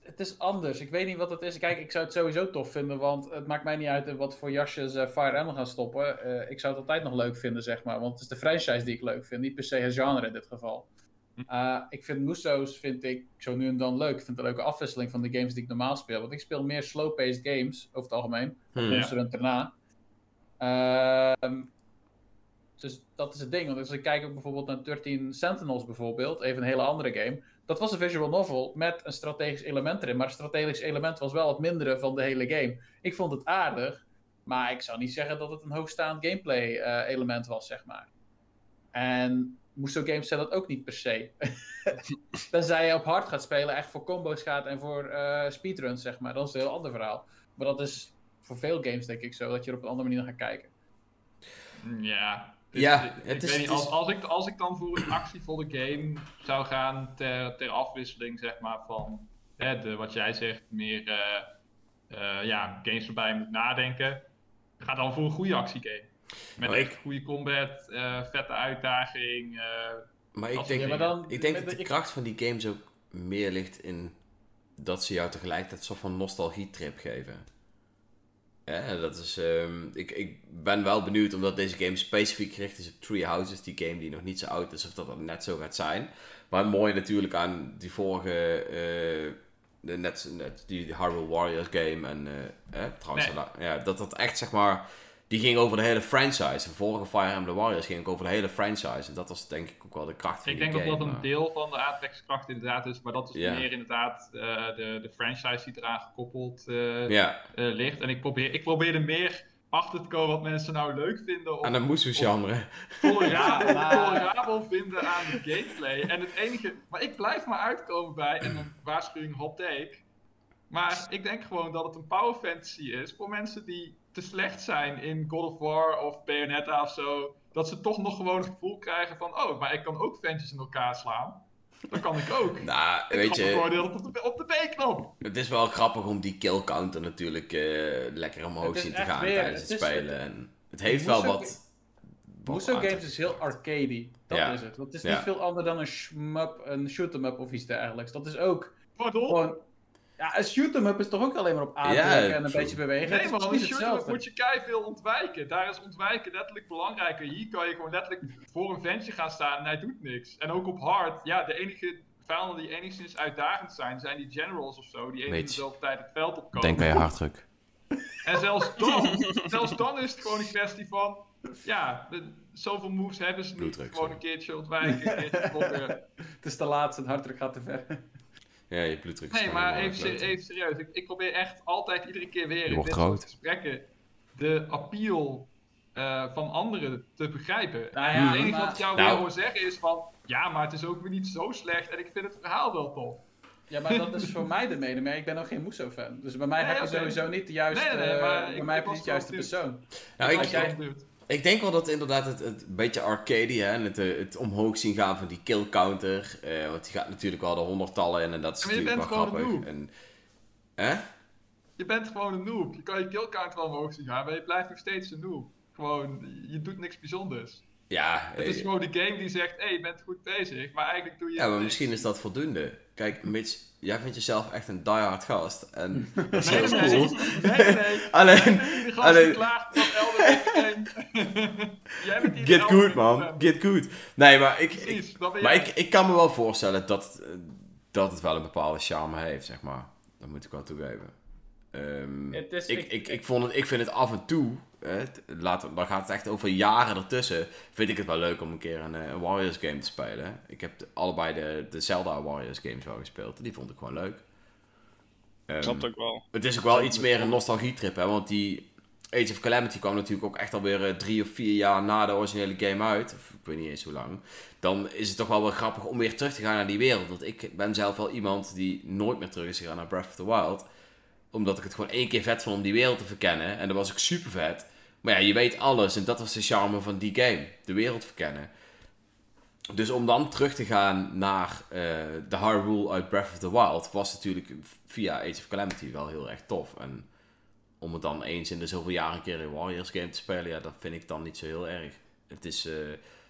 het is anders. Ik weet niet wat het is. Kijk, ik zou het sowieso tof vinden, want het maakt mij niet uit in wat voor jasjes eh, Fire Emblem gaan stoppen. Eh, ik zou het altijd nog leuk vinden, zeg maar. Want het is de franchise die ik leuk vind, niet per se het genre in dit geval. Eh, ik vind Muso's vind ik zo nu en dan leuk. Ik vind het een leuke afwisseling van de games die ik normaal speel. Want ik speel meer slow-paced games, over het algemeen. Hmm. Monster Hunter na. Dus dat is het ding. Want als ik kijk ook bijvoorbeeld naar 13 Sentinels bijvoorbeeld, even een hele andere game. Dat was een visual novel met een strategisch element erin. Maar het strategisch element was wel het mindere van de hele game. Ik vond het aardig, maar ik zou niet zeggen dat het een hoogstaand gameplay eh, element was, zeg maar. En Muso Games zijn dat ook niet per se. (laughs) Tenzij je op hard gaat spelen, echt voor combo's gaat en voor eh, speedruns, zeg maar. Dat is een heel ander verhaal. Maar dat is voor veel games denk ik zo, dat je er op een andere manier naar gaat kijken. Ja, Dus Ja, ik, het ik is- weet niet, als, als, ik, als ik dan voor een actievolle game zou gaan ter, ter afwisseling, zeg maar, van hè, de, wat jij zegt, meer eh, eh, ja, games waarbij je moet nadenken, ga dan voor een goede actiegame. Met echt ik- goede combat, eh, vette uitdaging. eh, Maar ik denk, ja, maar dan- ik denk dat de ik- kracht van die games ook meer ligt in dat ze jou tegelijkertijd een soort van nostalgietrip geven. Ja, dat is, ehm, ik, ik ben wel benieuwd, omdat deze game specifiek gericht is op Three Houses, die game die nog niet zo oud is, of dat dat net zo gaat zijn. Maar het mooie natuurlijk aan die vorige, eh, de, net, net die Hyrule Warriors game en eh, trouwens, Nee. ja, dat dat echt zeg maar, die ging over de hele franchise. De vorige Fire Emblem Warriors ging ook over de hele franchise. En dat was denk ik ook wel de kracht van ik denk game. dat dat een maar- deel van de aantrekkingskracht inderdaad is, maar dat is meer inderdaad eh, de, de franchise die eraan gekoppeld eh, eh, ligt. En ik probeer, ik probeer er meer achter te komen wat mensen nou leuk vinden. Of aan de moesoe-genre. tolerabel, tolerabel (laughs) vinden aan de gameplay. En het enige, maar ik blijf maar uitkomen bij, en een waarschuwing hot take. Maar ik denk gewoon dat het een power fantasy is voor mensen die te slecht zijn in God of War of Bayonetta of zo. Dat ze toch nog gewoon het gevoel krijgen van, oh, maar ik kan ook ventjes in elkaar slaan. Dat kan ik ook. (laughs) Nou, weet je, tijd op de, op de B-knop. het is wel grappig om die kill counter natuurlijk eh, lekker omhoog Het is zien te gaan weer- tijdens het, het is- spelen. En het heeft wel wat... Wat Games is heel arcadey. Dat Ja. is het. Dat is Ja. niet veel anders dan een shmup, een shoot-em-up of iets dergelijks. Dat is ook Pardon? gewoon... Ja, een shoot-em-up is toch ook alleen maar op Ja, aandrukken en een beetje bewegen. Nee is een hetzelfde. moet je veel ontwijken. Daar is ontwijken letterlijk belangrijker. Hier kan je gewoon letterlijk voor een ventje gaan staan en hij doet niks. En ook op hard, ja, de enige vijanden die enigszins uitdagend zijn, zijn die generals of zo, die Weet. dezelfde tijd het veld opkomen. Denk bij je harddruk. En zelfs dan, (laughs) zelfs dan is het gewoon een kwestie van, ja, de- zoveel moves hebben ze niet. Bloeddruk, Gewoon sorry. een keertje ontwijken, een keertje. (laughs) Het is te laat, zijn harddruk gaat te ver. Ja, je bloeddruk is Nee, maar even, even serieus. Ik, ik probeer echt altijd iedere keer weer in dit soort gesprekken de appeal eh, van anderen te begrijpen. Nou en ja, het enige maar- wat ik jou Nou. weer hoor zeggen is van... Ja, maar het is ook weer niet zo slecht en ik vind het verhaal wel tof. Ja, maar dat is voor mij de mening. Maar ik ben ook geen Musou-fan. Dus bij mij Nee, heb je sowieso niet de juiste... Nee, nee, nee, maar bij ik- mij ik heb je was niet de juiste persoon. Nou, ik, jij ik, denk wel dat inderdaad het, het een beetje arcade hè, en het, eh, het omhoog zien gaan van die kill counter. eh, want die gaat natuurlijk wel de honderdtallen in en dat is Maar natuurlijk wel grappig. En, hè? Je bent gewoon een noob. Je kan je killcount wel omhoog zien gaan, maar je blijft nog steeds een noob. Gewoon, je doet niks bijzonders. Ja, Het is eh, gewoon de game die zegt, hé, hey, je bent goed bezig, maar eigenlijk doe je ja, maar niks. misschien is dat voldoende. Kijk, Mitch, jij vindt jezelf echt een diehard gast. En (laughs) dat is Nee, heel nee, cool. nee, nee. Alleen, (laughs) Die gast alleen- klaagt (laughs) Jij bent get good man, get good. Nee, maar ik, Precies, Maar jij. ik, ik kan me wel voorstellen dat, eh, dat het wel een bepaalde charme heeft, zeg maar. Dat moet ik wel toegeven. Ehm, Het is- ik, ik- ik, ik, vond het, ik vind het af en toe, hè, t- laten, dan gaat het echt over jaren ertussen, vind ik het wel leuk om een keer een, eh, een Warriors game te spelen. Ik heb de- allebei de, de Zelda Warriors games wel gespeeld. Die vond ik gewoon leuk. Ehm, Ik snap het ook wel. het is ook wel iets meer een nostalgietrip, hè, want die Age of Calamity kwam natuurlijk ook echt alweer eh, drie of vier jaar na de originele game uit. Of ik weet niet eens hoe lang. Dan is het toch wel wel grappig om weer terug te gaan naar die wereld. Want ik ben zelf wel iemand die nooit meer terug is gegaan naar Breath of the Wild. Omdat ik het gewoon één keer vet vond om die wereld te verkennen. En dat was ik super vet. Maar ja, je weet alles. En dat was de charme van die game. De wereld verkennen. Dus om dan terug te gaan naar eh, de Hyrule uit Breath of the Wild was natuurlijk via Age of Calamity wel heel erg tof. En om het dan eens in de zoveel jaren een keer een Warriors game te spelen, ja, dat vind ik dan niet zo heel erg. Het is, eh,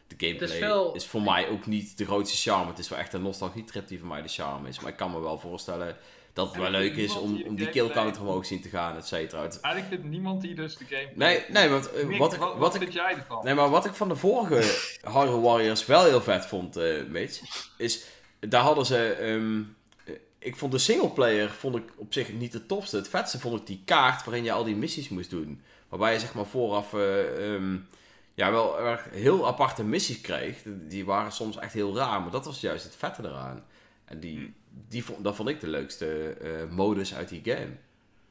de gameplay is, veel- voor mij ook niet de grootste charme. Het is wel echt een nostalgietrip die voor mij de charme is. Maar ik kan me wel voorstellen dat het wel leuk is om, die de om die kill counter omhoog zien te gaan, et cetera. Eigenlijk vindt niemand die dus de game... Nee, nee, want eh, Nick, wat ik, wat, wat ik vind jij ervan? Nee, maar wat ik van de vorige (laughs) Hyrule Warriors wel heel vet vond, eh Mitch, is daar hadden ze. ehm, eh, ik vond de singleplayer vond ik op zich niet het tofste. Het vetste vond ik die kaart waarin je al die missies moest doen. Waarbij je zeg maar vooraf eh, ehm, ja, wel erg heel aparte missies kreeg. Die waren soms echt heel raar, maar dat was juist het vette eraan. En die, die vond, dat vond ik de leukste eh, modus uit die game.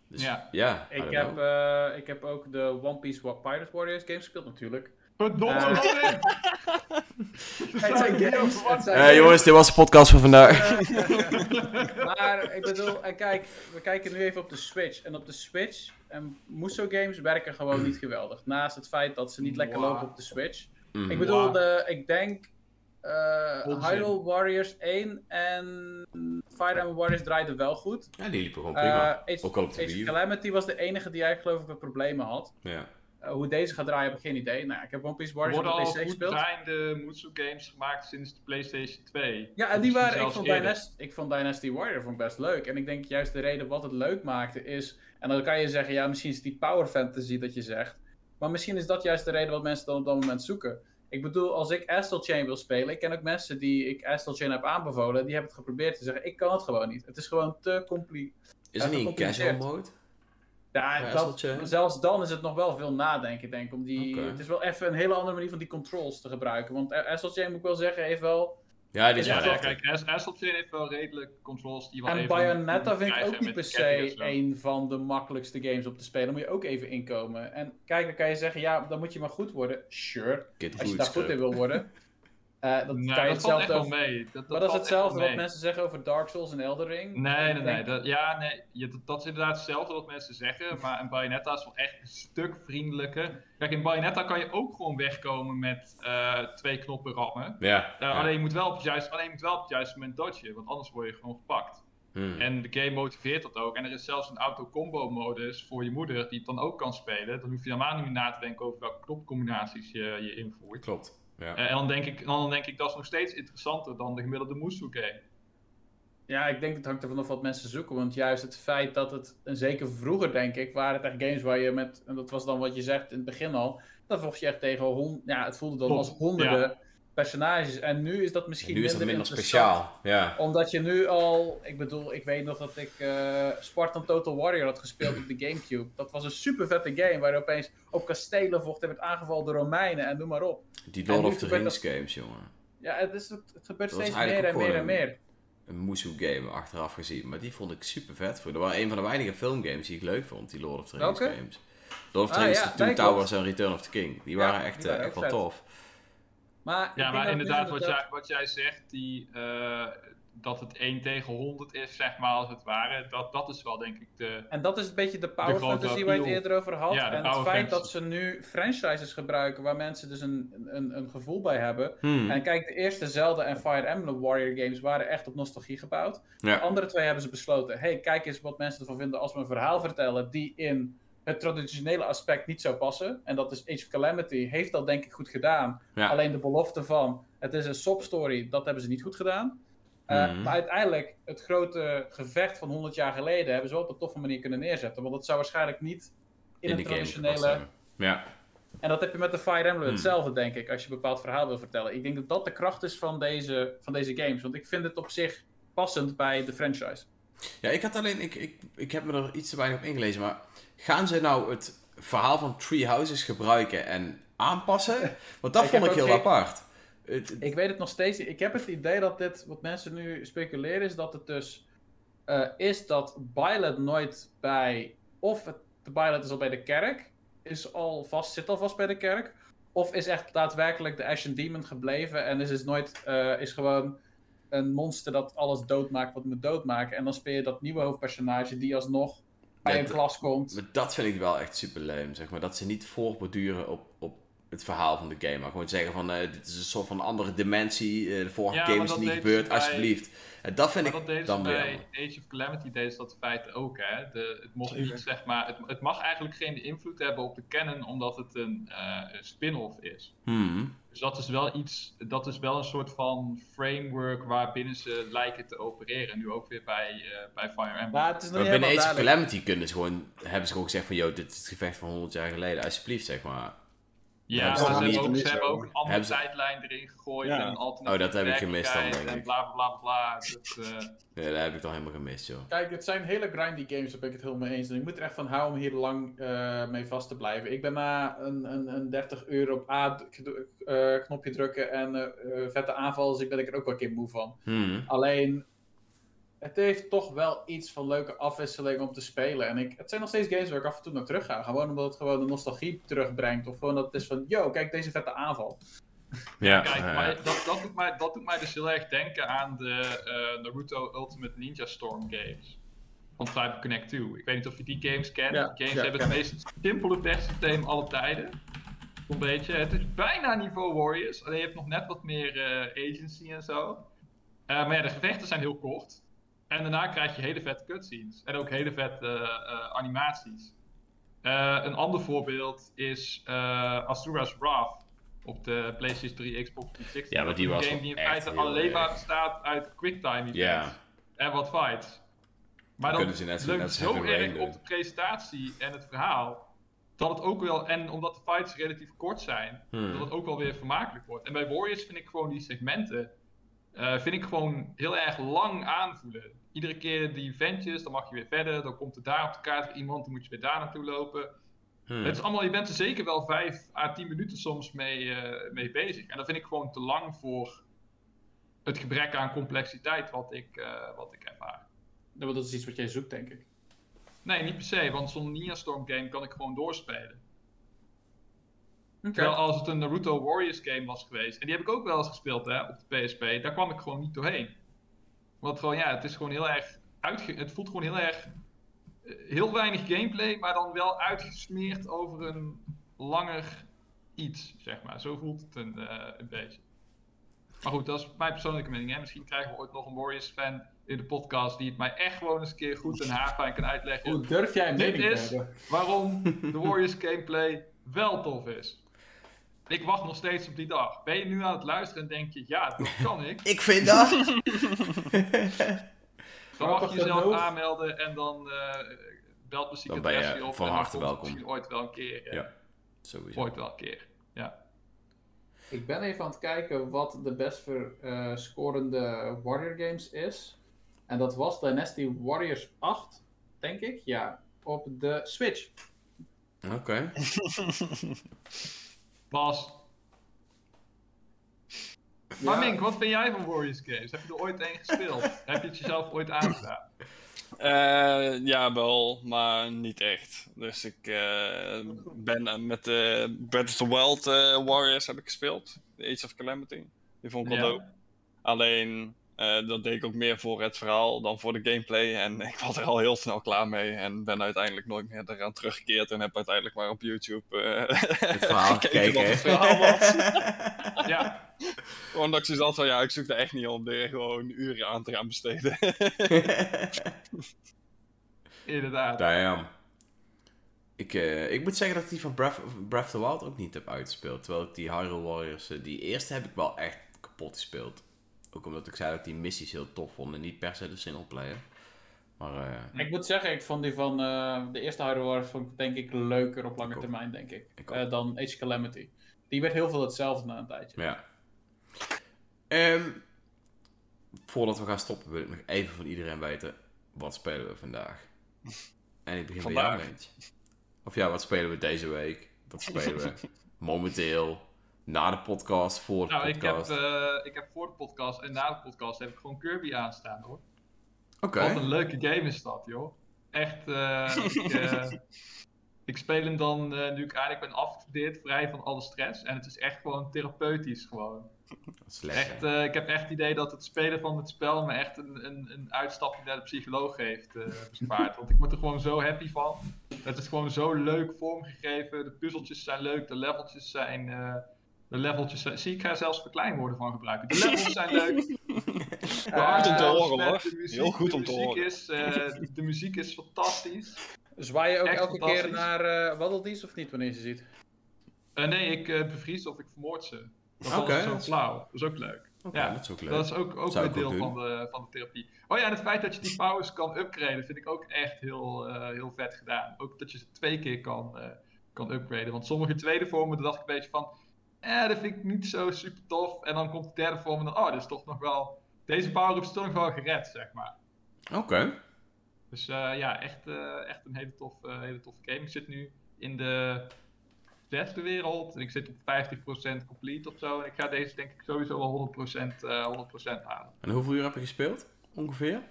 Dus Ja. ja, Ik heb, eh, ik heb ook de One Piece Pirate Warriors games gespeeld natuurlijk. Verdomme. Robin! (laughs) Het zijn games. Het zijn Eh, jongens, dit was de podcast voor vandaag. Maar ik bedoel, en kijk, we kijken nu even op de Switch. En op de Switch, en Musou games werken gewoon niet geweldig. Naast het feit dat ze niet lekker Wow. lopen op de Switch. Ik bedoel, Wow. de, ik denk eh Onzin. Hyrule Warriors 1 en Fire Emblem Warriors draaiden wel goed. Ja, die liepen gewoon Eh prima. Age, Ook al op de Age Wii U. Calamity was de enige die eigenlijk geloof ik wat problemen had. Ja. Eh, hoe deze gaat draaien heb ik geen idee. Nou, ik heb One Piece Er Warriors op worden de al PC goed gespeeld. draaiende Mutsu games gemaakt sinds de PlayStation 2. Ja, en die waren, ik vond. Dynasty, ik vond Dynasty Warrior vond ik best leuk. En ik denk juist de reden wat het leuk maakte is... En dan kan je zeggen, ja, misschien is het die power fantasy dat je zegt. Maar misschien is dat juist de reden wat mensen dan op dat moment zoeken. Ik bedoel, als ik Astral Chain wil spelen... Ik ken ook mensen die ik Astral Chain heb aanbevolen... Die hebben het geprobeerd te zeggen, ik kan het gewoon niet. Het is gewoon te compliceerd. Is er Ja, niet een casual mode? Ja, dat, zelfs dan is het nog wel veel nadenken, denk ik. Om die. Het is wel even een hele andere manier van die controls te gebruiken. Want Astral Chain, moet ik wel zeggen, heeft wel... Ja, die is Ja, wel kijk, Chain heeft wel redelijk controls die wel En even Bayonetta vind ik ook niet per se een van de makkelijkste games op te spelen. Moet je ook even inkomen. En kijk, dan kan je zeggen, ja, dan moet je maar goed worden. Sure, als je daar goed in wil worden. (laughs) Eh, dat Nou, kan je dat valt echt hetzelfde over... mee. Dat, dat Maar dat is hetzelfde wat mensen zeggen over Dark Souls en Elden Ring. Nee, nee, nee. Dat, ja, nee. Je, dat, dat is inderdaad hetzelfde wat mensen zeggen. Maar een Bayonetta is wel echt een stuk vriendelijker. Kijk, in Bayonetta kan je ook gewoon wegkomen met eh, twee knoppen rammen. Ja. Ja. alleen, je moet wel op het juiste, alleen je moet wel op het juiste moment dodgen. Want anders word je gewoon gepakt. Hmm. En de game motiveert dat ook. En er is zelfs een auto-combo modus voor je moeder die het dan ook kan spelen. Dan hoef je helemaal niet meer na te denken over welke knopcombinaties je, je invoert. Klopt. Ja. Eh, en dan denk, ik, dan denk ik dat is nog steeds interessanter dan de gemiddelde Musou game. Ja, ik denk het hangt er vanaf wat mensen zoeken. Want juist het feit dat het, en zeker vroeger denk ik, waren het echt games waar je met, en dat was dan wat je zegt in het begin al, dan vocht je echt tegen hond, ja, het voelde dan als honderden personages. En nu is dat misschien nu is dat minder speciaal. Ja. Omdat je nu al, ik bedoel, ik weet nog dat ik eh, Spartan Total Warrior had gespeeld op de Gamecube. Dat was een super vette game waar je opeens op kastelen vocht en werd aangevallen door Romeinen en noem maar op. Die Lord of the Rings dat- games, jongen. Ja, het, is, het, gebeurt Dat steeds meer en meer en meer. Een Musou game achteraf gezien. Maar die vond ik super vet. Dat waren een van de weinige filmgames die ik leuk vond, die Lord of the Rings Welke? games. Lord of the Ah, Rings, ja, The Two. Towers en Return of the King. Die Ja, waren echt, die waren eh, ook echt wel tof. Maar, Ja, maar inderdaad, wat jij, wat jij zegt, die, eh, dat het 1 tegen 100 is, zeg maar, als het ware, dat, dat is wel denk ik de... En dat is een beetje de power fantasy waar je het eerder over had. Ja, de en het feit fantasy. dat ze nu franchises gebruiken waar mensen dus een, een, een gevoel bij hebben. Hmm. En kijk, de eerste Zelda en Fire Emblem Warrior games waren echt op nostalgie gebouwd. De andere twee hebben ze besloten, hey, kijk eens wat mensen ervan vinden als we een verhaal vertellen die in het traditionele aspect niet zou passen. En dat is Age of Calamity, heeft dat denk ik goed gedaan. Ja. Alleen de belofte van, het is een sob-story, dat hebben ze niet goed gedaan. Uh, Mhm. Maar uiteindelijk, het grote gevecht van 100 jaar geleden hebben ze wel op een toffe manier kunnen neerzetten. Want dat zou waarschijnlijk niet in, In een traditionele. Ja. En dat heb je met de Fire Emblem Hmm. hetzelfde, denk ik, als je een bepaald verhaal wil vertellen. Ik denk dat dat de kracht is van deze, van deze games. Want ik vind het op zich passend bij de franchise. Ja, ik had alleen, ik, ik, ik heb me er iets te weinig op ingelezen, maar gaan ze nou het verhaal van Three Houses gebruiken en aanpassen? (laughs) Want dat Ik vond ik heel geen- apart. Het- Ik weet het nog steeds. Ik heb het idee dat dit, wat mensen nu speculeren, is dat het dus eh, is dat Byleth nooit bij. Of het, de Byleth is al bij de kerk, is al vast, zit al vast bij de kerk. Of is echt daadwerkelijk de Ashen Demon gebleven en is, is nooit, eh, is gewoon een monster dat alles doodmaakt wat moet doodmaken. En dan speel je dat nieuwe hoofdpersonage die alsnog bij Ja, een klas komt. Dat vind ik wel echt super zeg maar. Dat ze niet voortborduren op, op het verhaal van de game. Maar gewoon zeggen van, eh, dit is een soort van andere dimensie. eh, de vorige Ja, game is niet gebeurd, bij- alsjeblieft. En dat vind Maar ik dan weer bij jammer. Age of Calamity ze dat in feite ook, hè. De, het mocht niet, zeg maar, het, het mag eigenlijk geen invloed hebben op de canon, omdat het een, eh, een spin-off is. Hmm. Dus dat is wel iets, dat is wel een soort van framework waarbinnen ze lijken te opereren. Nu ook weer bij, eh, bij Fire Emblem. Maar het is nog Maar niet binnen Age of. Calamity kunnen ze gewoon, hebben ze gewoon gezegd van, yo, dit is het gevecht van 100 jaar geleden, alsjeblieft, zeg maar. Ja, dat ze, hebben ook, ze hebben ook een andere Hebben ze- tijdlijn erin gegooid Ja. en een alternatieve Oh, dat heb ik gemist dan, denk en ik. bla bla bla bla. Dat, eh, Ja, daar heb ik dan helemaal gemist, joh. Kijk, het zijn hele grindy games, daar ben ik het helemaal mee eens. En ik moet er echt van houden om hier lang eh, mee vast te blijven. Ik ben na een, een, een 30 uur op A-knopje drukken en eh, eh, vette aanvallen, dus ik ben ik er ook wel een keer moe van. Hmm. Alleen, het heeft toch wel iets van leuke afwisseling om te spelen. En ik, het zijn nog steeds games waar ik af en toe naar terug ga. Gewoon omdat het gewoon de nostalgie terugbrengt. Of gewoon dat het is van, yo, kijk deze vette aanval. Ja, Kijk, maar dat, dat, doet mij, dat doet mij dus heel erg denken aan de eh, Naruto Ultimate Ninja Storm games. Van Cyber Connect 2. Ik weet niet of je die games kent. Ja, die games ja, hebben het meest simpele vechtsysteem alle tijden. Zo'n beetje. Het is bijna niveau Warriors. Alleen je hebt nog net wat meer eh, agency en zo. Eh, maar ja, de gevechten zijn heel kort. En daarna krijg je hele vette cutscenes. En ook hele vette eh, animaties. Eh, een ander voorbeeld is eh Asura's Wrath. Op de PlayStation 3, Xbox 360. Ja, maar die was een game die in feite alleen maar bestaat uit quicktime events. Ja. En wat fights. Maar dan kunnen ze net zo- leunt erg doen. op de presentatie en het verhaal. Dat het ook wel, en omdat de fights relatief kort zijn, Hmm. dat het ook wel weer vermakelijk wordt. En bij Warriors vind ik gewoon die segmenten, eh, vind ik gewoon heel erg lang aanvoelen. Iedere keer die ventjes, dan mag je weer verder, dan komt er daar op de kaart weer iemand, dan moet je weer daar naartoe lopen. Hmm. Het is allemaal, je bent er zeker wel 5 à 10 minuten soms mee, eh, mee bezig. En dat vind ik gewoon te lang voor het gebrek aan complexiteit wat ik, eh, wat ik ervaar. Ja, dat is iets wat jij zoekt, denk ik. Nee, niet per se, want zo'n Ninja Storm game kan ik gewoon doorspelen. Oké. Terwijl als het een Naruto Warriors game was geweest, en die heb ik ook wel eens gespeeld hè, op de PSP, daar kwam ik gewoon niet doorheen. Want gewoon, ja, het is gewoon heel erg uitge... Het voelt gewoon heel erg... eh, Heel weinig gameplay, maar dan wel uitgesmeerd over een langer iets, zeg maar. Zo voelt het een, eh, een beetje. Maar goed, dat is mijn persoonlijke mening. Hè. Misschien krijgen we ooit nog een Warriors-fan in de podcast die het mij echt gewoon eens een keer goed en haarfijn kan uitleggen Hoe durf jij een Dit mening te is- hebben? waarom (laughs) de Warriors gameplay wel tof is. Ik wacht nog steeds op die dag. Ben je nu aan het luisteren en denk je, ja, dat (laughs) kan ik. Ik vind dat. (laughs) (laughs) Dan mag je jezelf genoeg. aanmelden en dan eh, belt de Dan ben je op. van en harte welkom. Misschien ooit wel een keer. eh, Ja. Sowieso. Ooit wel een keer. Ja. Ik ben even aan het kijken wat de best verscorende Warrior Games is. En dat was Dynasty Warriors 8, denk ik. Ja, op de Switch. Oké. Bas. Maar. Mink, wat vind jij van Warriors games? Heb je er ooit één gespeeld? (laughs) Heb je het jezelf ooit aangedaan? Eh, ja, wel, maar niet echt. Dus ik eh, ben eh, met de Breath of the Wild Warriors heb ik gespeeld. The Age of Calamity. Die vond ik wel Ja. dope. Alleen, eh, dat deed ik ook meer voor het verhaal dan voor de gameplay. En (laughs) ik was er al heel snel klaar mee. En ben uiteindelijk nooit meer eraan teruggekeerd. En heb uiteindelijk maar op YouTube eh, Het (laughs) verhaal gekeken. wat het verhaal was. (laughs) Ja, Gewoon dat ik zoiets had van, ja, ik zoek er echt niet om er gewoon uren aan te gaan besteden. inderdaad. Damn. Ik, eh, ik moet zeggen dat ik die van Breath, Breath of the Wild ook niet heb uitgespeeld. Terwijl ik die Hyrule Warriors, die eerste heb ik wel echt kapot gespeeld. Ook omdat ik zei dat ik die missies heel tof vond en niet per se de singleplayer. Maar eh, Ik moet zeggen, ik vond die van eh, de eerste Hyrule Warriors vond ik denk ik leuker op lange termijn, denk ik. Eh, dan Age Calamity. Die werd heel veel hetzelfde na een tijdje. ja. Ehm, voordat we gaan stoppen wil ik nog even van iedereen weten, wat spelen we vandaag? (laughs) En ik begin bij jou, Vandaag? Of ja, wat spelen we deze week? Wat spelen we (laughs) momenteel? Na de podcast, voor de Nou, ik heb, podcast? eh, ik heb voor de podcast en na de podcast heb ik gewoon Kirby aanstaan hoor. Oké. Wat een leuke game is dat, joh. Echt, eh, ik, (laughs) eh, ik speel hem dan eh, nu ik eigenlijk ben afgestudeerd, vrij van alle stress. En het is echt gewoon therapeutisch gewoon. Lekker. Echt, eh, ik heb echt het idee dat het spelen van het spel me echt een, een, een uitstapje naar de psycholoog heeft eh, bespaard. Want ik word er gewoon zo happy van. Het is gewoon zo leuk vormgegeven. De puzzeltjes zijn leuk, de leveltjes zijn... de leveltjes zijn... Zie, ik ga er zelfs verkleinwoorden van gebruiken. De levels zijn (laughs) leuk. Goed om te horen, hoor. De muziek, Heel goed om te horen. Is, eh, de, muziek is fantastisch. Zwaai je ook Echt elke keer naar eh Waddle of niet wanneer je ze ziet? Eh, nee, ik eh, bevries of ik vermoord ze. Dat Oké, is zo dat is- flauw. Dat is ook leuk. Ja, dat is ook leuk. Dat is ook, ook ook deel van de, van de therapie. Oh ja, en het feit dat je die powers kan upgraden vind ik ook echt heel, eh, heel vet gedaan. Ook dat je ze twee keer kan, eh, kan upgraden. Want sommige tweede vormen, daar dacht ik een beetje van... Eh, dat vind ik niet zo super tof. En dan komt de derde vorm en dan... Oh, dit is toch nog wel... Deze power-up is toch nog wel gered, zeg maar. Oké. Dus eh, ja, echt, eh, echt een hele, tof, eh, hele toffe game. Ik zit nu in de zesde wereld. En ik zit op 50% complete of zo. En ik ga deze denk ik sowieso wel 100%, eh 100% halen. En hoeveel uur heb je gespeeld? Ongeveer?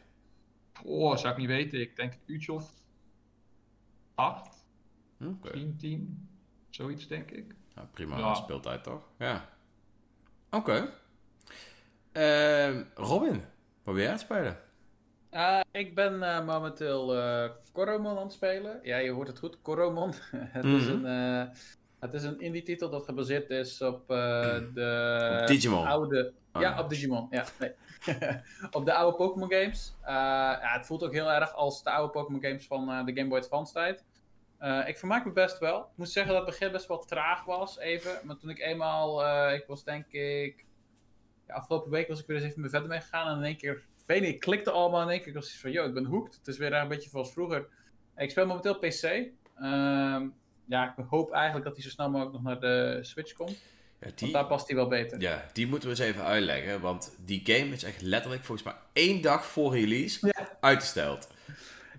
Oh, zou ik niet weten. Ik denk een uurtje of 8, Oké. misschien 10. Zoiets denk ik. Nou, prima Ja. speeltijd toch? Ja. Oké. Ehm, Robin, wat ben jij aan het spelen? Ah, ik ben eh, momenteel eh Koromon aan het spelen. Ja, je hoort het goed, Koromon. (laughs) het is Mhm. een, eh, Het is een indie titel dat gebaseerd is op eh, (clears throat) de Op Digimon. oude... Oh, ja, op Digimon. Ja, nee. (laughs) op de oude Pokémon games. Eh, ja, het voelt ook heel erg als de oude Pokémon games van eh, de Game Boy Advance tijd. Eh, ik vermaak me best wel. Ik moet zeggen dat het begin best wel traag was, even. Maar toen ik eenmaal, eh, ik was denk ik, ja, afgelopen week was ik weer eens even verder mee gegaan. En in één keer, ik weet niet, het klikte allemaal in één keer. Ik was zoiets van, yo, ik ben hooked. Het is weer een beetje zoals vroeger. Ik speel momenteel PC. Ehm, ja, ik hoop eigenlijk dat hij zo snel mogelijk nog naar de Switch komt. Ja, Want die, daar past hij wel beter. ja, die moeten we eens even uitleggen. Want die game is echt letterlijk volgens mij één dag voor release Ja. uitgesteld.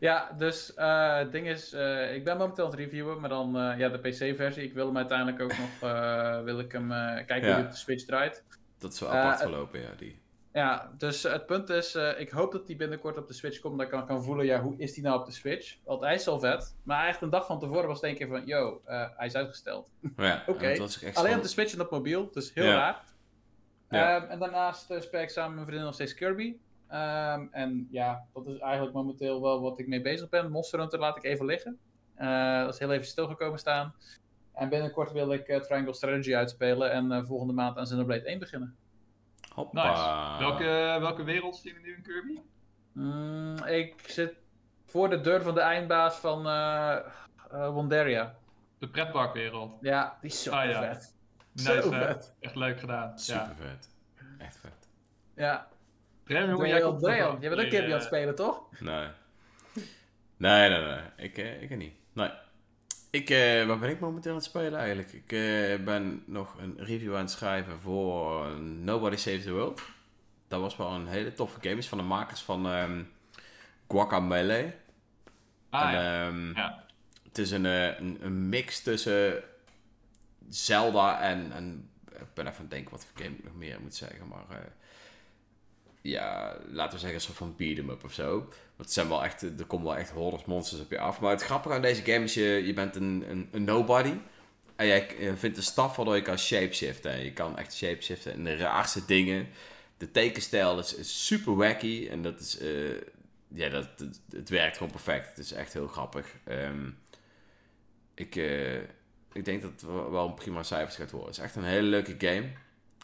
Ja, dus eh, het ding is, eh, ik ben momenteel aan het reviewen, maar dan eh, ja, de PC-versie. Ik wil hem uiteindelijk ook nog, eh, wil ik hem eh, kijken hoe hij op de Switch draait. Dat is wel Eh, apart verlopen, ja. Die. Ja, dus het punt is, eh, ik hoop dat die binnenkort op de Switch komt, dat ik kan, kan voelen, ja, hoe is die nou op de Switch? Want hij is al vet, maar eigenlijk een dag van tevoren was het een keer van, yo, eh, hij is uitgesteld. Ja, (laughs) Oké. echt Alleen op de Switch en op mobiel, dus heel Ja. raar. Ja. Ehm, en daarnaast eh, speel ik samen met mijn vriendin nog steeds Kirby. Ehm, en ja, dat is eigenlijk momenteel wel wat ik mee bezig ben. Monster Hunter laat ik even liggen. Eh, dat is heel even stilgekomen staan. En binnenkort wil ik eh, Triangle Strategy uitspelen en eh, volgende maand aan Xenoblade 1 beginnen. Hoppa. Nice. Welke, welke wereld zien we nu in Kirby? Mm, ik zit voor de deur van de eindbaas van eh eh, Wonderia. De pretparkwereld. Ja, die is zo Ah, ja. vet. Nice, zo vet. Echt leuk gedaan. Super Ja. vet. Echt vet. Ja, Premium, jij komt wel Jij bent ook Kirby aan het eh, spelen, toch? Nee. Nee, nee, nee. Ik, eh, ik niet. Nee. Ik, eh, waar ben ik momenteel aan het spelen eigenlijk? Ik eh, ben nog een review aan het schrijven voor Nobody Saves the World. Dat was wel een hele toffe game. Is van de makers van ehm Guacamelee. Ah, en, ja. ehm, ja. Het is een, eh, een, een mix tussen Zelda en, en... Ik ben even aan het denken wat voor game ik nog meer moet zeggen, maar... eh, ja, laten we zeggen een soort van beat 'em up of zo. Want het zijn wel echt, er komen wel echt hordes monsters op je af. Maar het grappige aan deze game is, je, je bent een, een, een nobody. En jij eh, vindt een staf waardoor je kan shapeshiften. En je kan echt shapeshiften in de raarste dingen. De tekenstijl is, super wacky. En dat is, eh, ja, dat, het, werkt gewoon perfect. Het is echt heel grappig. Ehm, ik, eh, ik denk dat het wel een prima cijfers gaat worden. Het is echt een hele leuke game.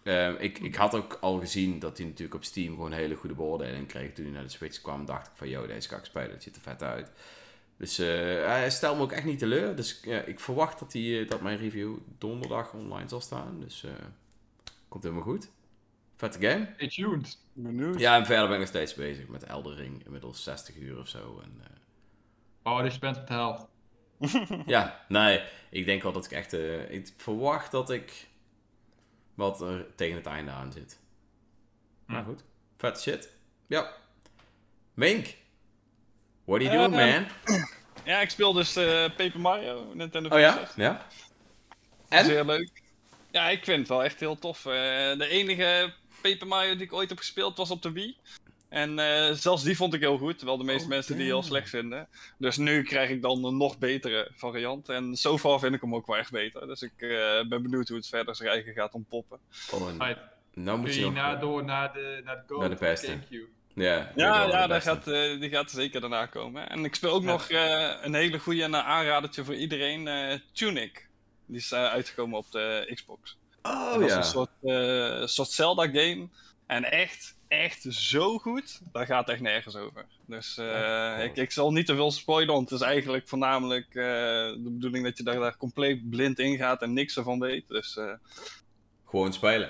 Ehm, ik, ik had ook al gezien dat hij natuurlijk op Steam gewoon een hele goede beoordeling kreeg. Toen hij naar de Switch kwam, dacht ik van, yo, deze ga ik spelen. Het ziet er vet uit. Dus eh, hij stelt me ook echt niet teleur. Dus ja, ik verwacht dat, hij, eh, dat mijn review donderdag online zal staan. Dus eh, komt helemaal goed. Vette game. Stay tuned. Benieuwd. Ja, en verder ben ik nog steeds bezig met Elden Ring. Inmiddels 60 uur of zo. En, Oh, dus je bent op de helft. ja, nee. Ik denk wel dat ik echt... ik verwacht dat ik wat er tegen het einde aan zit. Maar Hm. goed. Vet shit. Ja. Mink. What are you doing, Eh, man? Ja, ik speel dus eh, Paper Mario, Nintendo Oh ja? 64. Ja? En? Zeer leuk. Ja, ik vind het wel echt heel tof. Eh, de enige Paper Mario die ik ooit heb gespeeld was op de Wii. En eh, zelfs die vond ik heel goed, terwijl de meeste Oh, mensen die heel slecht vinden. Dus nu krijg ik dan een nog betere variant. En so far vind ik hem ook wel echt beter. Dus ik eh, ben benieuwd hoe het verder zijn eigen gaat ontpoppen. Oh, nou moet je nog... na, door naar de, naar de Go Naar de beste. Ja, Ja, ja beste. gaat, eh, die gaat zeker daarna komen. En ik speel ook Ja. nog eh, een hele goede en een aanradertje voor iedereen. eh, Tunic. Die is eh, uitgekomen op de Xbox. Oh dat is ja. een soort, eh, soort Zelda-game. En echt, echt zo goed. Daar gaat echt nergens over. Dus eh, ik, ik zal niet te veel spoilen, want het is eigenlijk voornamelijk eh, de bedoeling dat je daar, daar compleet blind in gaat en niks ervan weet. Dus eh, Gewoon spelen.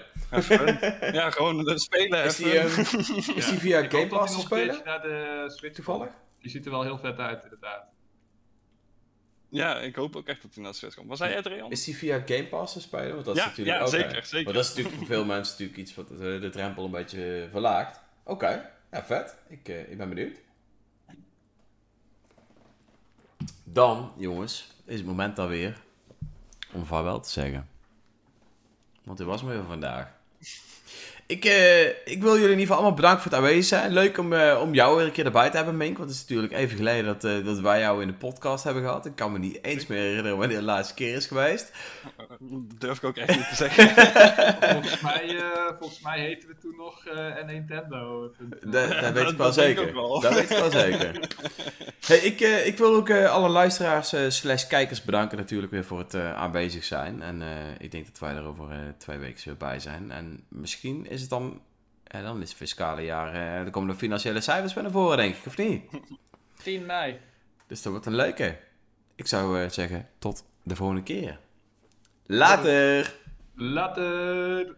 ja, gewoon spelen. Is die, ehm, is die via Game Pass te spelen? naar de Switch Toevallig? Die ziet er wel heel vet uit, inderdaad. Ja, ik hoop ook echt dat hij naar de Switch komt. Was hij Reon? Is die via Game Pass te spelen? Want dat is Ja, natuurlijk ja zeker, zeker. Maar dat is natuurlijk voor veel mensen natuurlijk iets wat de drempel een beetje verlaagt. Oké, ja vet. Ik, eh, ik ben benieuwd. Dan, jongens, is het moment dan weer om vaarwel te zeggen. Want dit was me weer vandaag. Ik, eh, ik wil jullie in ieder geval allemaal bedanken voor het aanwezig zijn. Leuk om, eh, om jou weer een keer erbij te hebben, Mink. Want het is natuurlijk even geleden dat, eh, dat wij jou in de podcast hebben gehad. Ik kan me niet eens meer herinneren wanneer de laatste keer is geweest. Dat durf ik ook echt niet te zeggen. (laughs) volgens, mij, eh, volgens mij heten we toen nog eh Nintendo. Dat, dat weet ik (laughs) wel Dat denk ik zeker. wel. Dat weet ik wel zeker. Hey, ik, eh, ik wil ook eh, alle luisteraars slash kijkers bedanken natuurlijk weer voor het eh, aanwezig zijn. En eh, ik denk dat wij er over eh, twee weken weer bij zijn. En misschien is het dan, ja, dan is het fiscale jaar, eh er komen de financiële cijfers bij naar voren denk ik, of niet? (laughs) 10 mei. Dus dat wordt een leuke. Ik zou eh, zeggen, tot de volgende keer. Later! Later!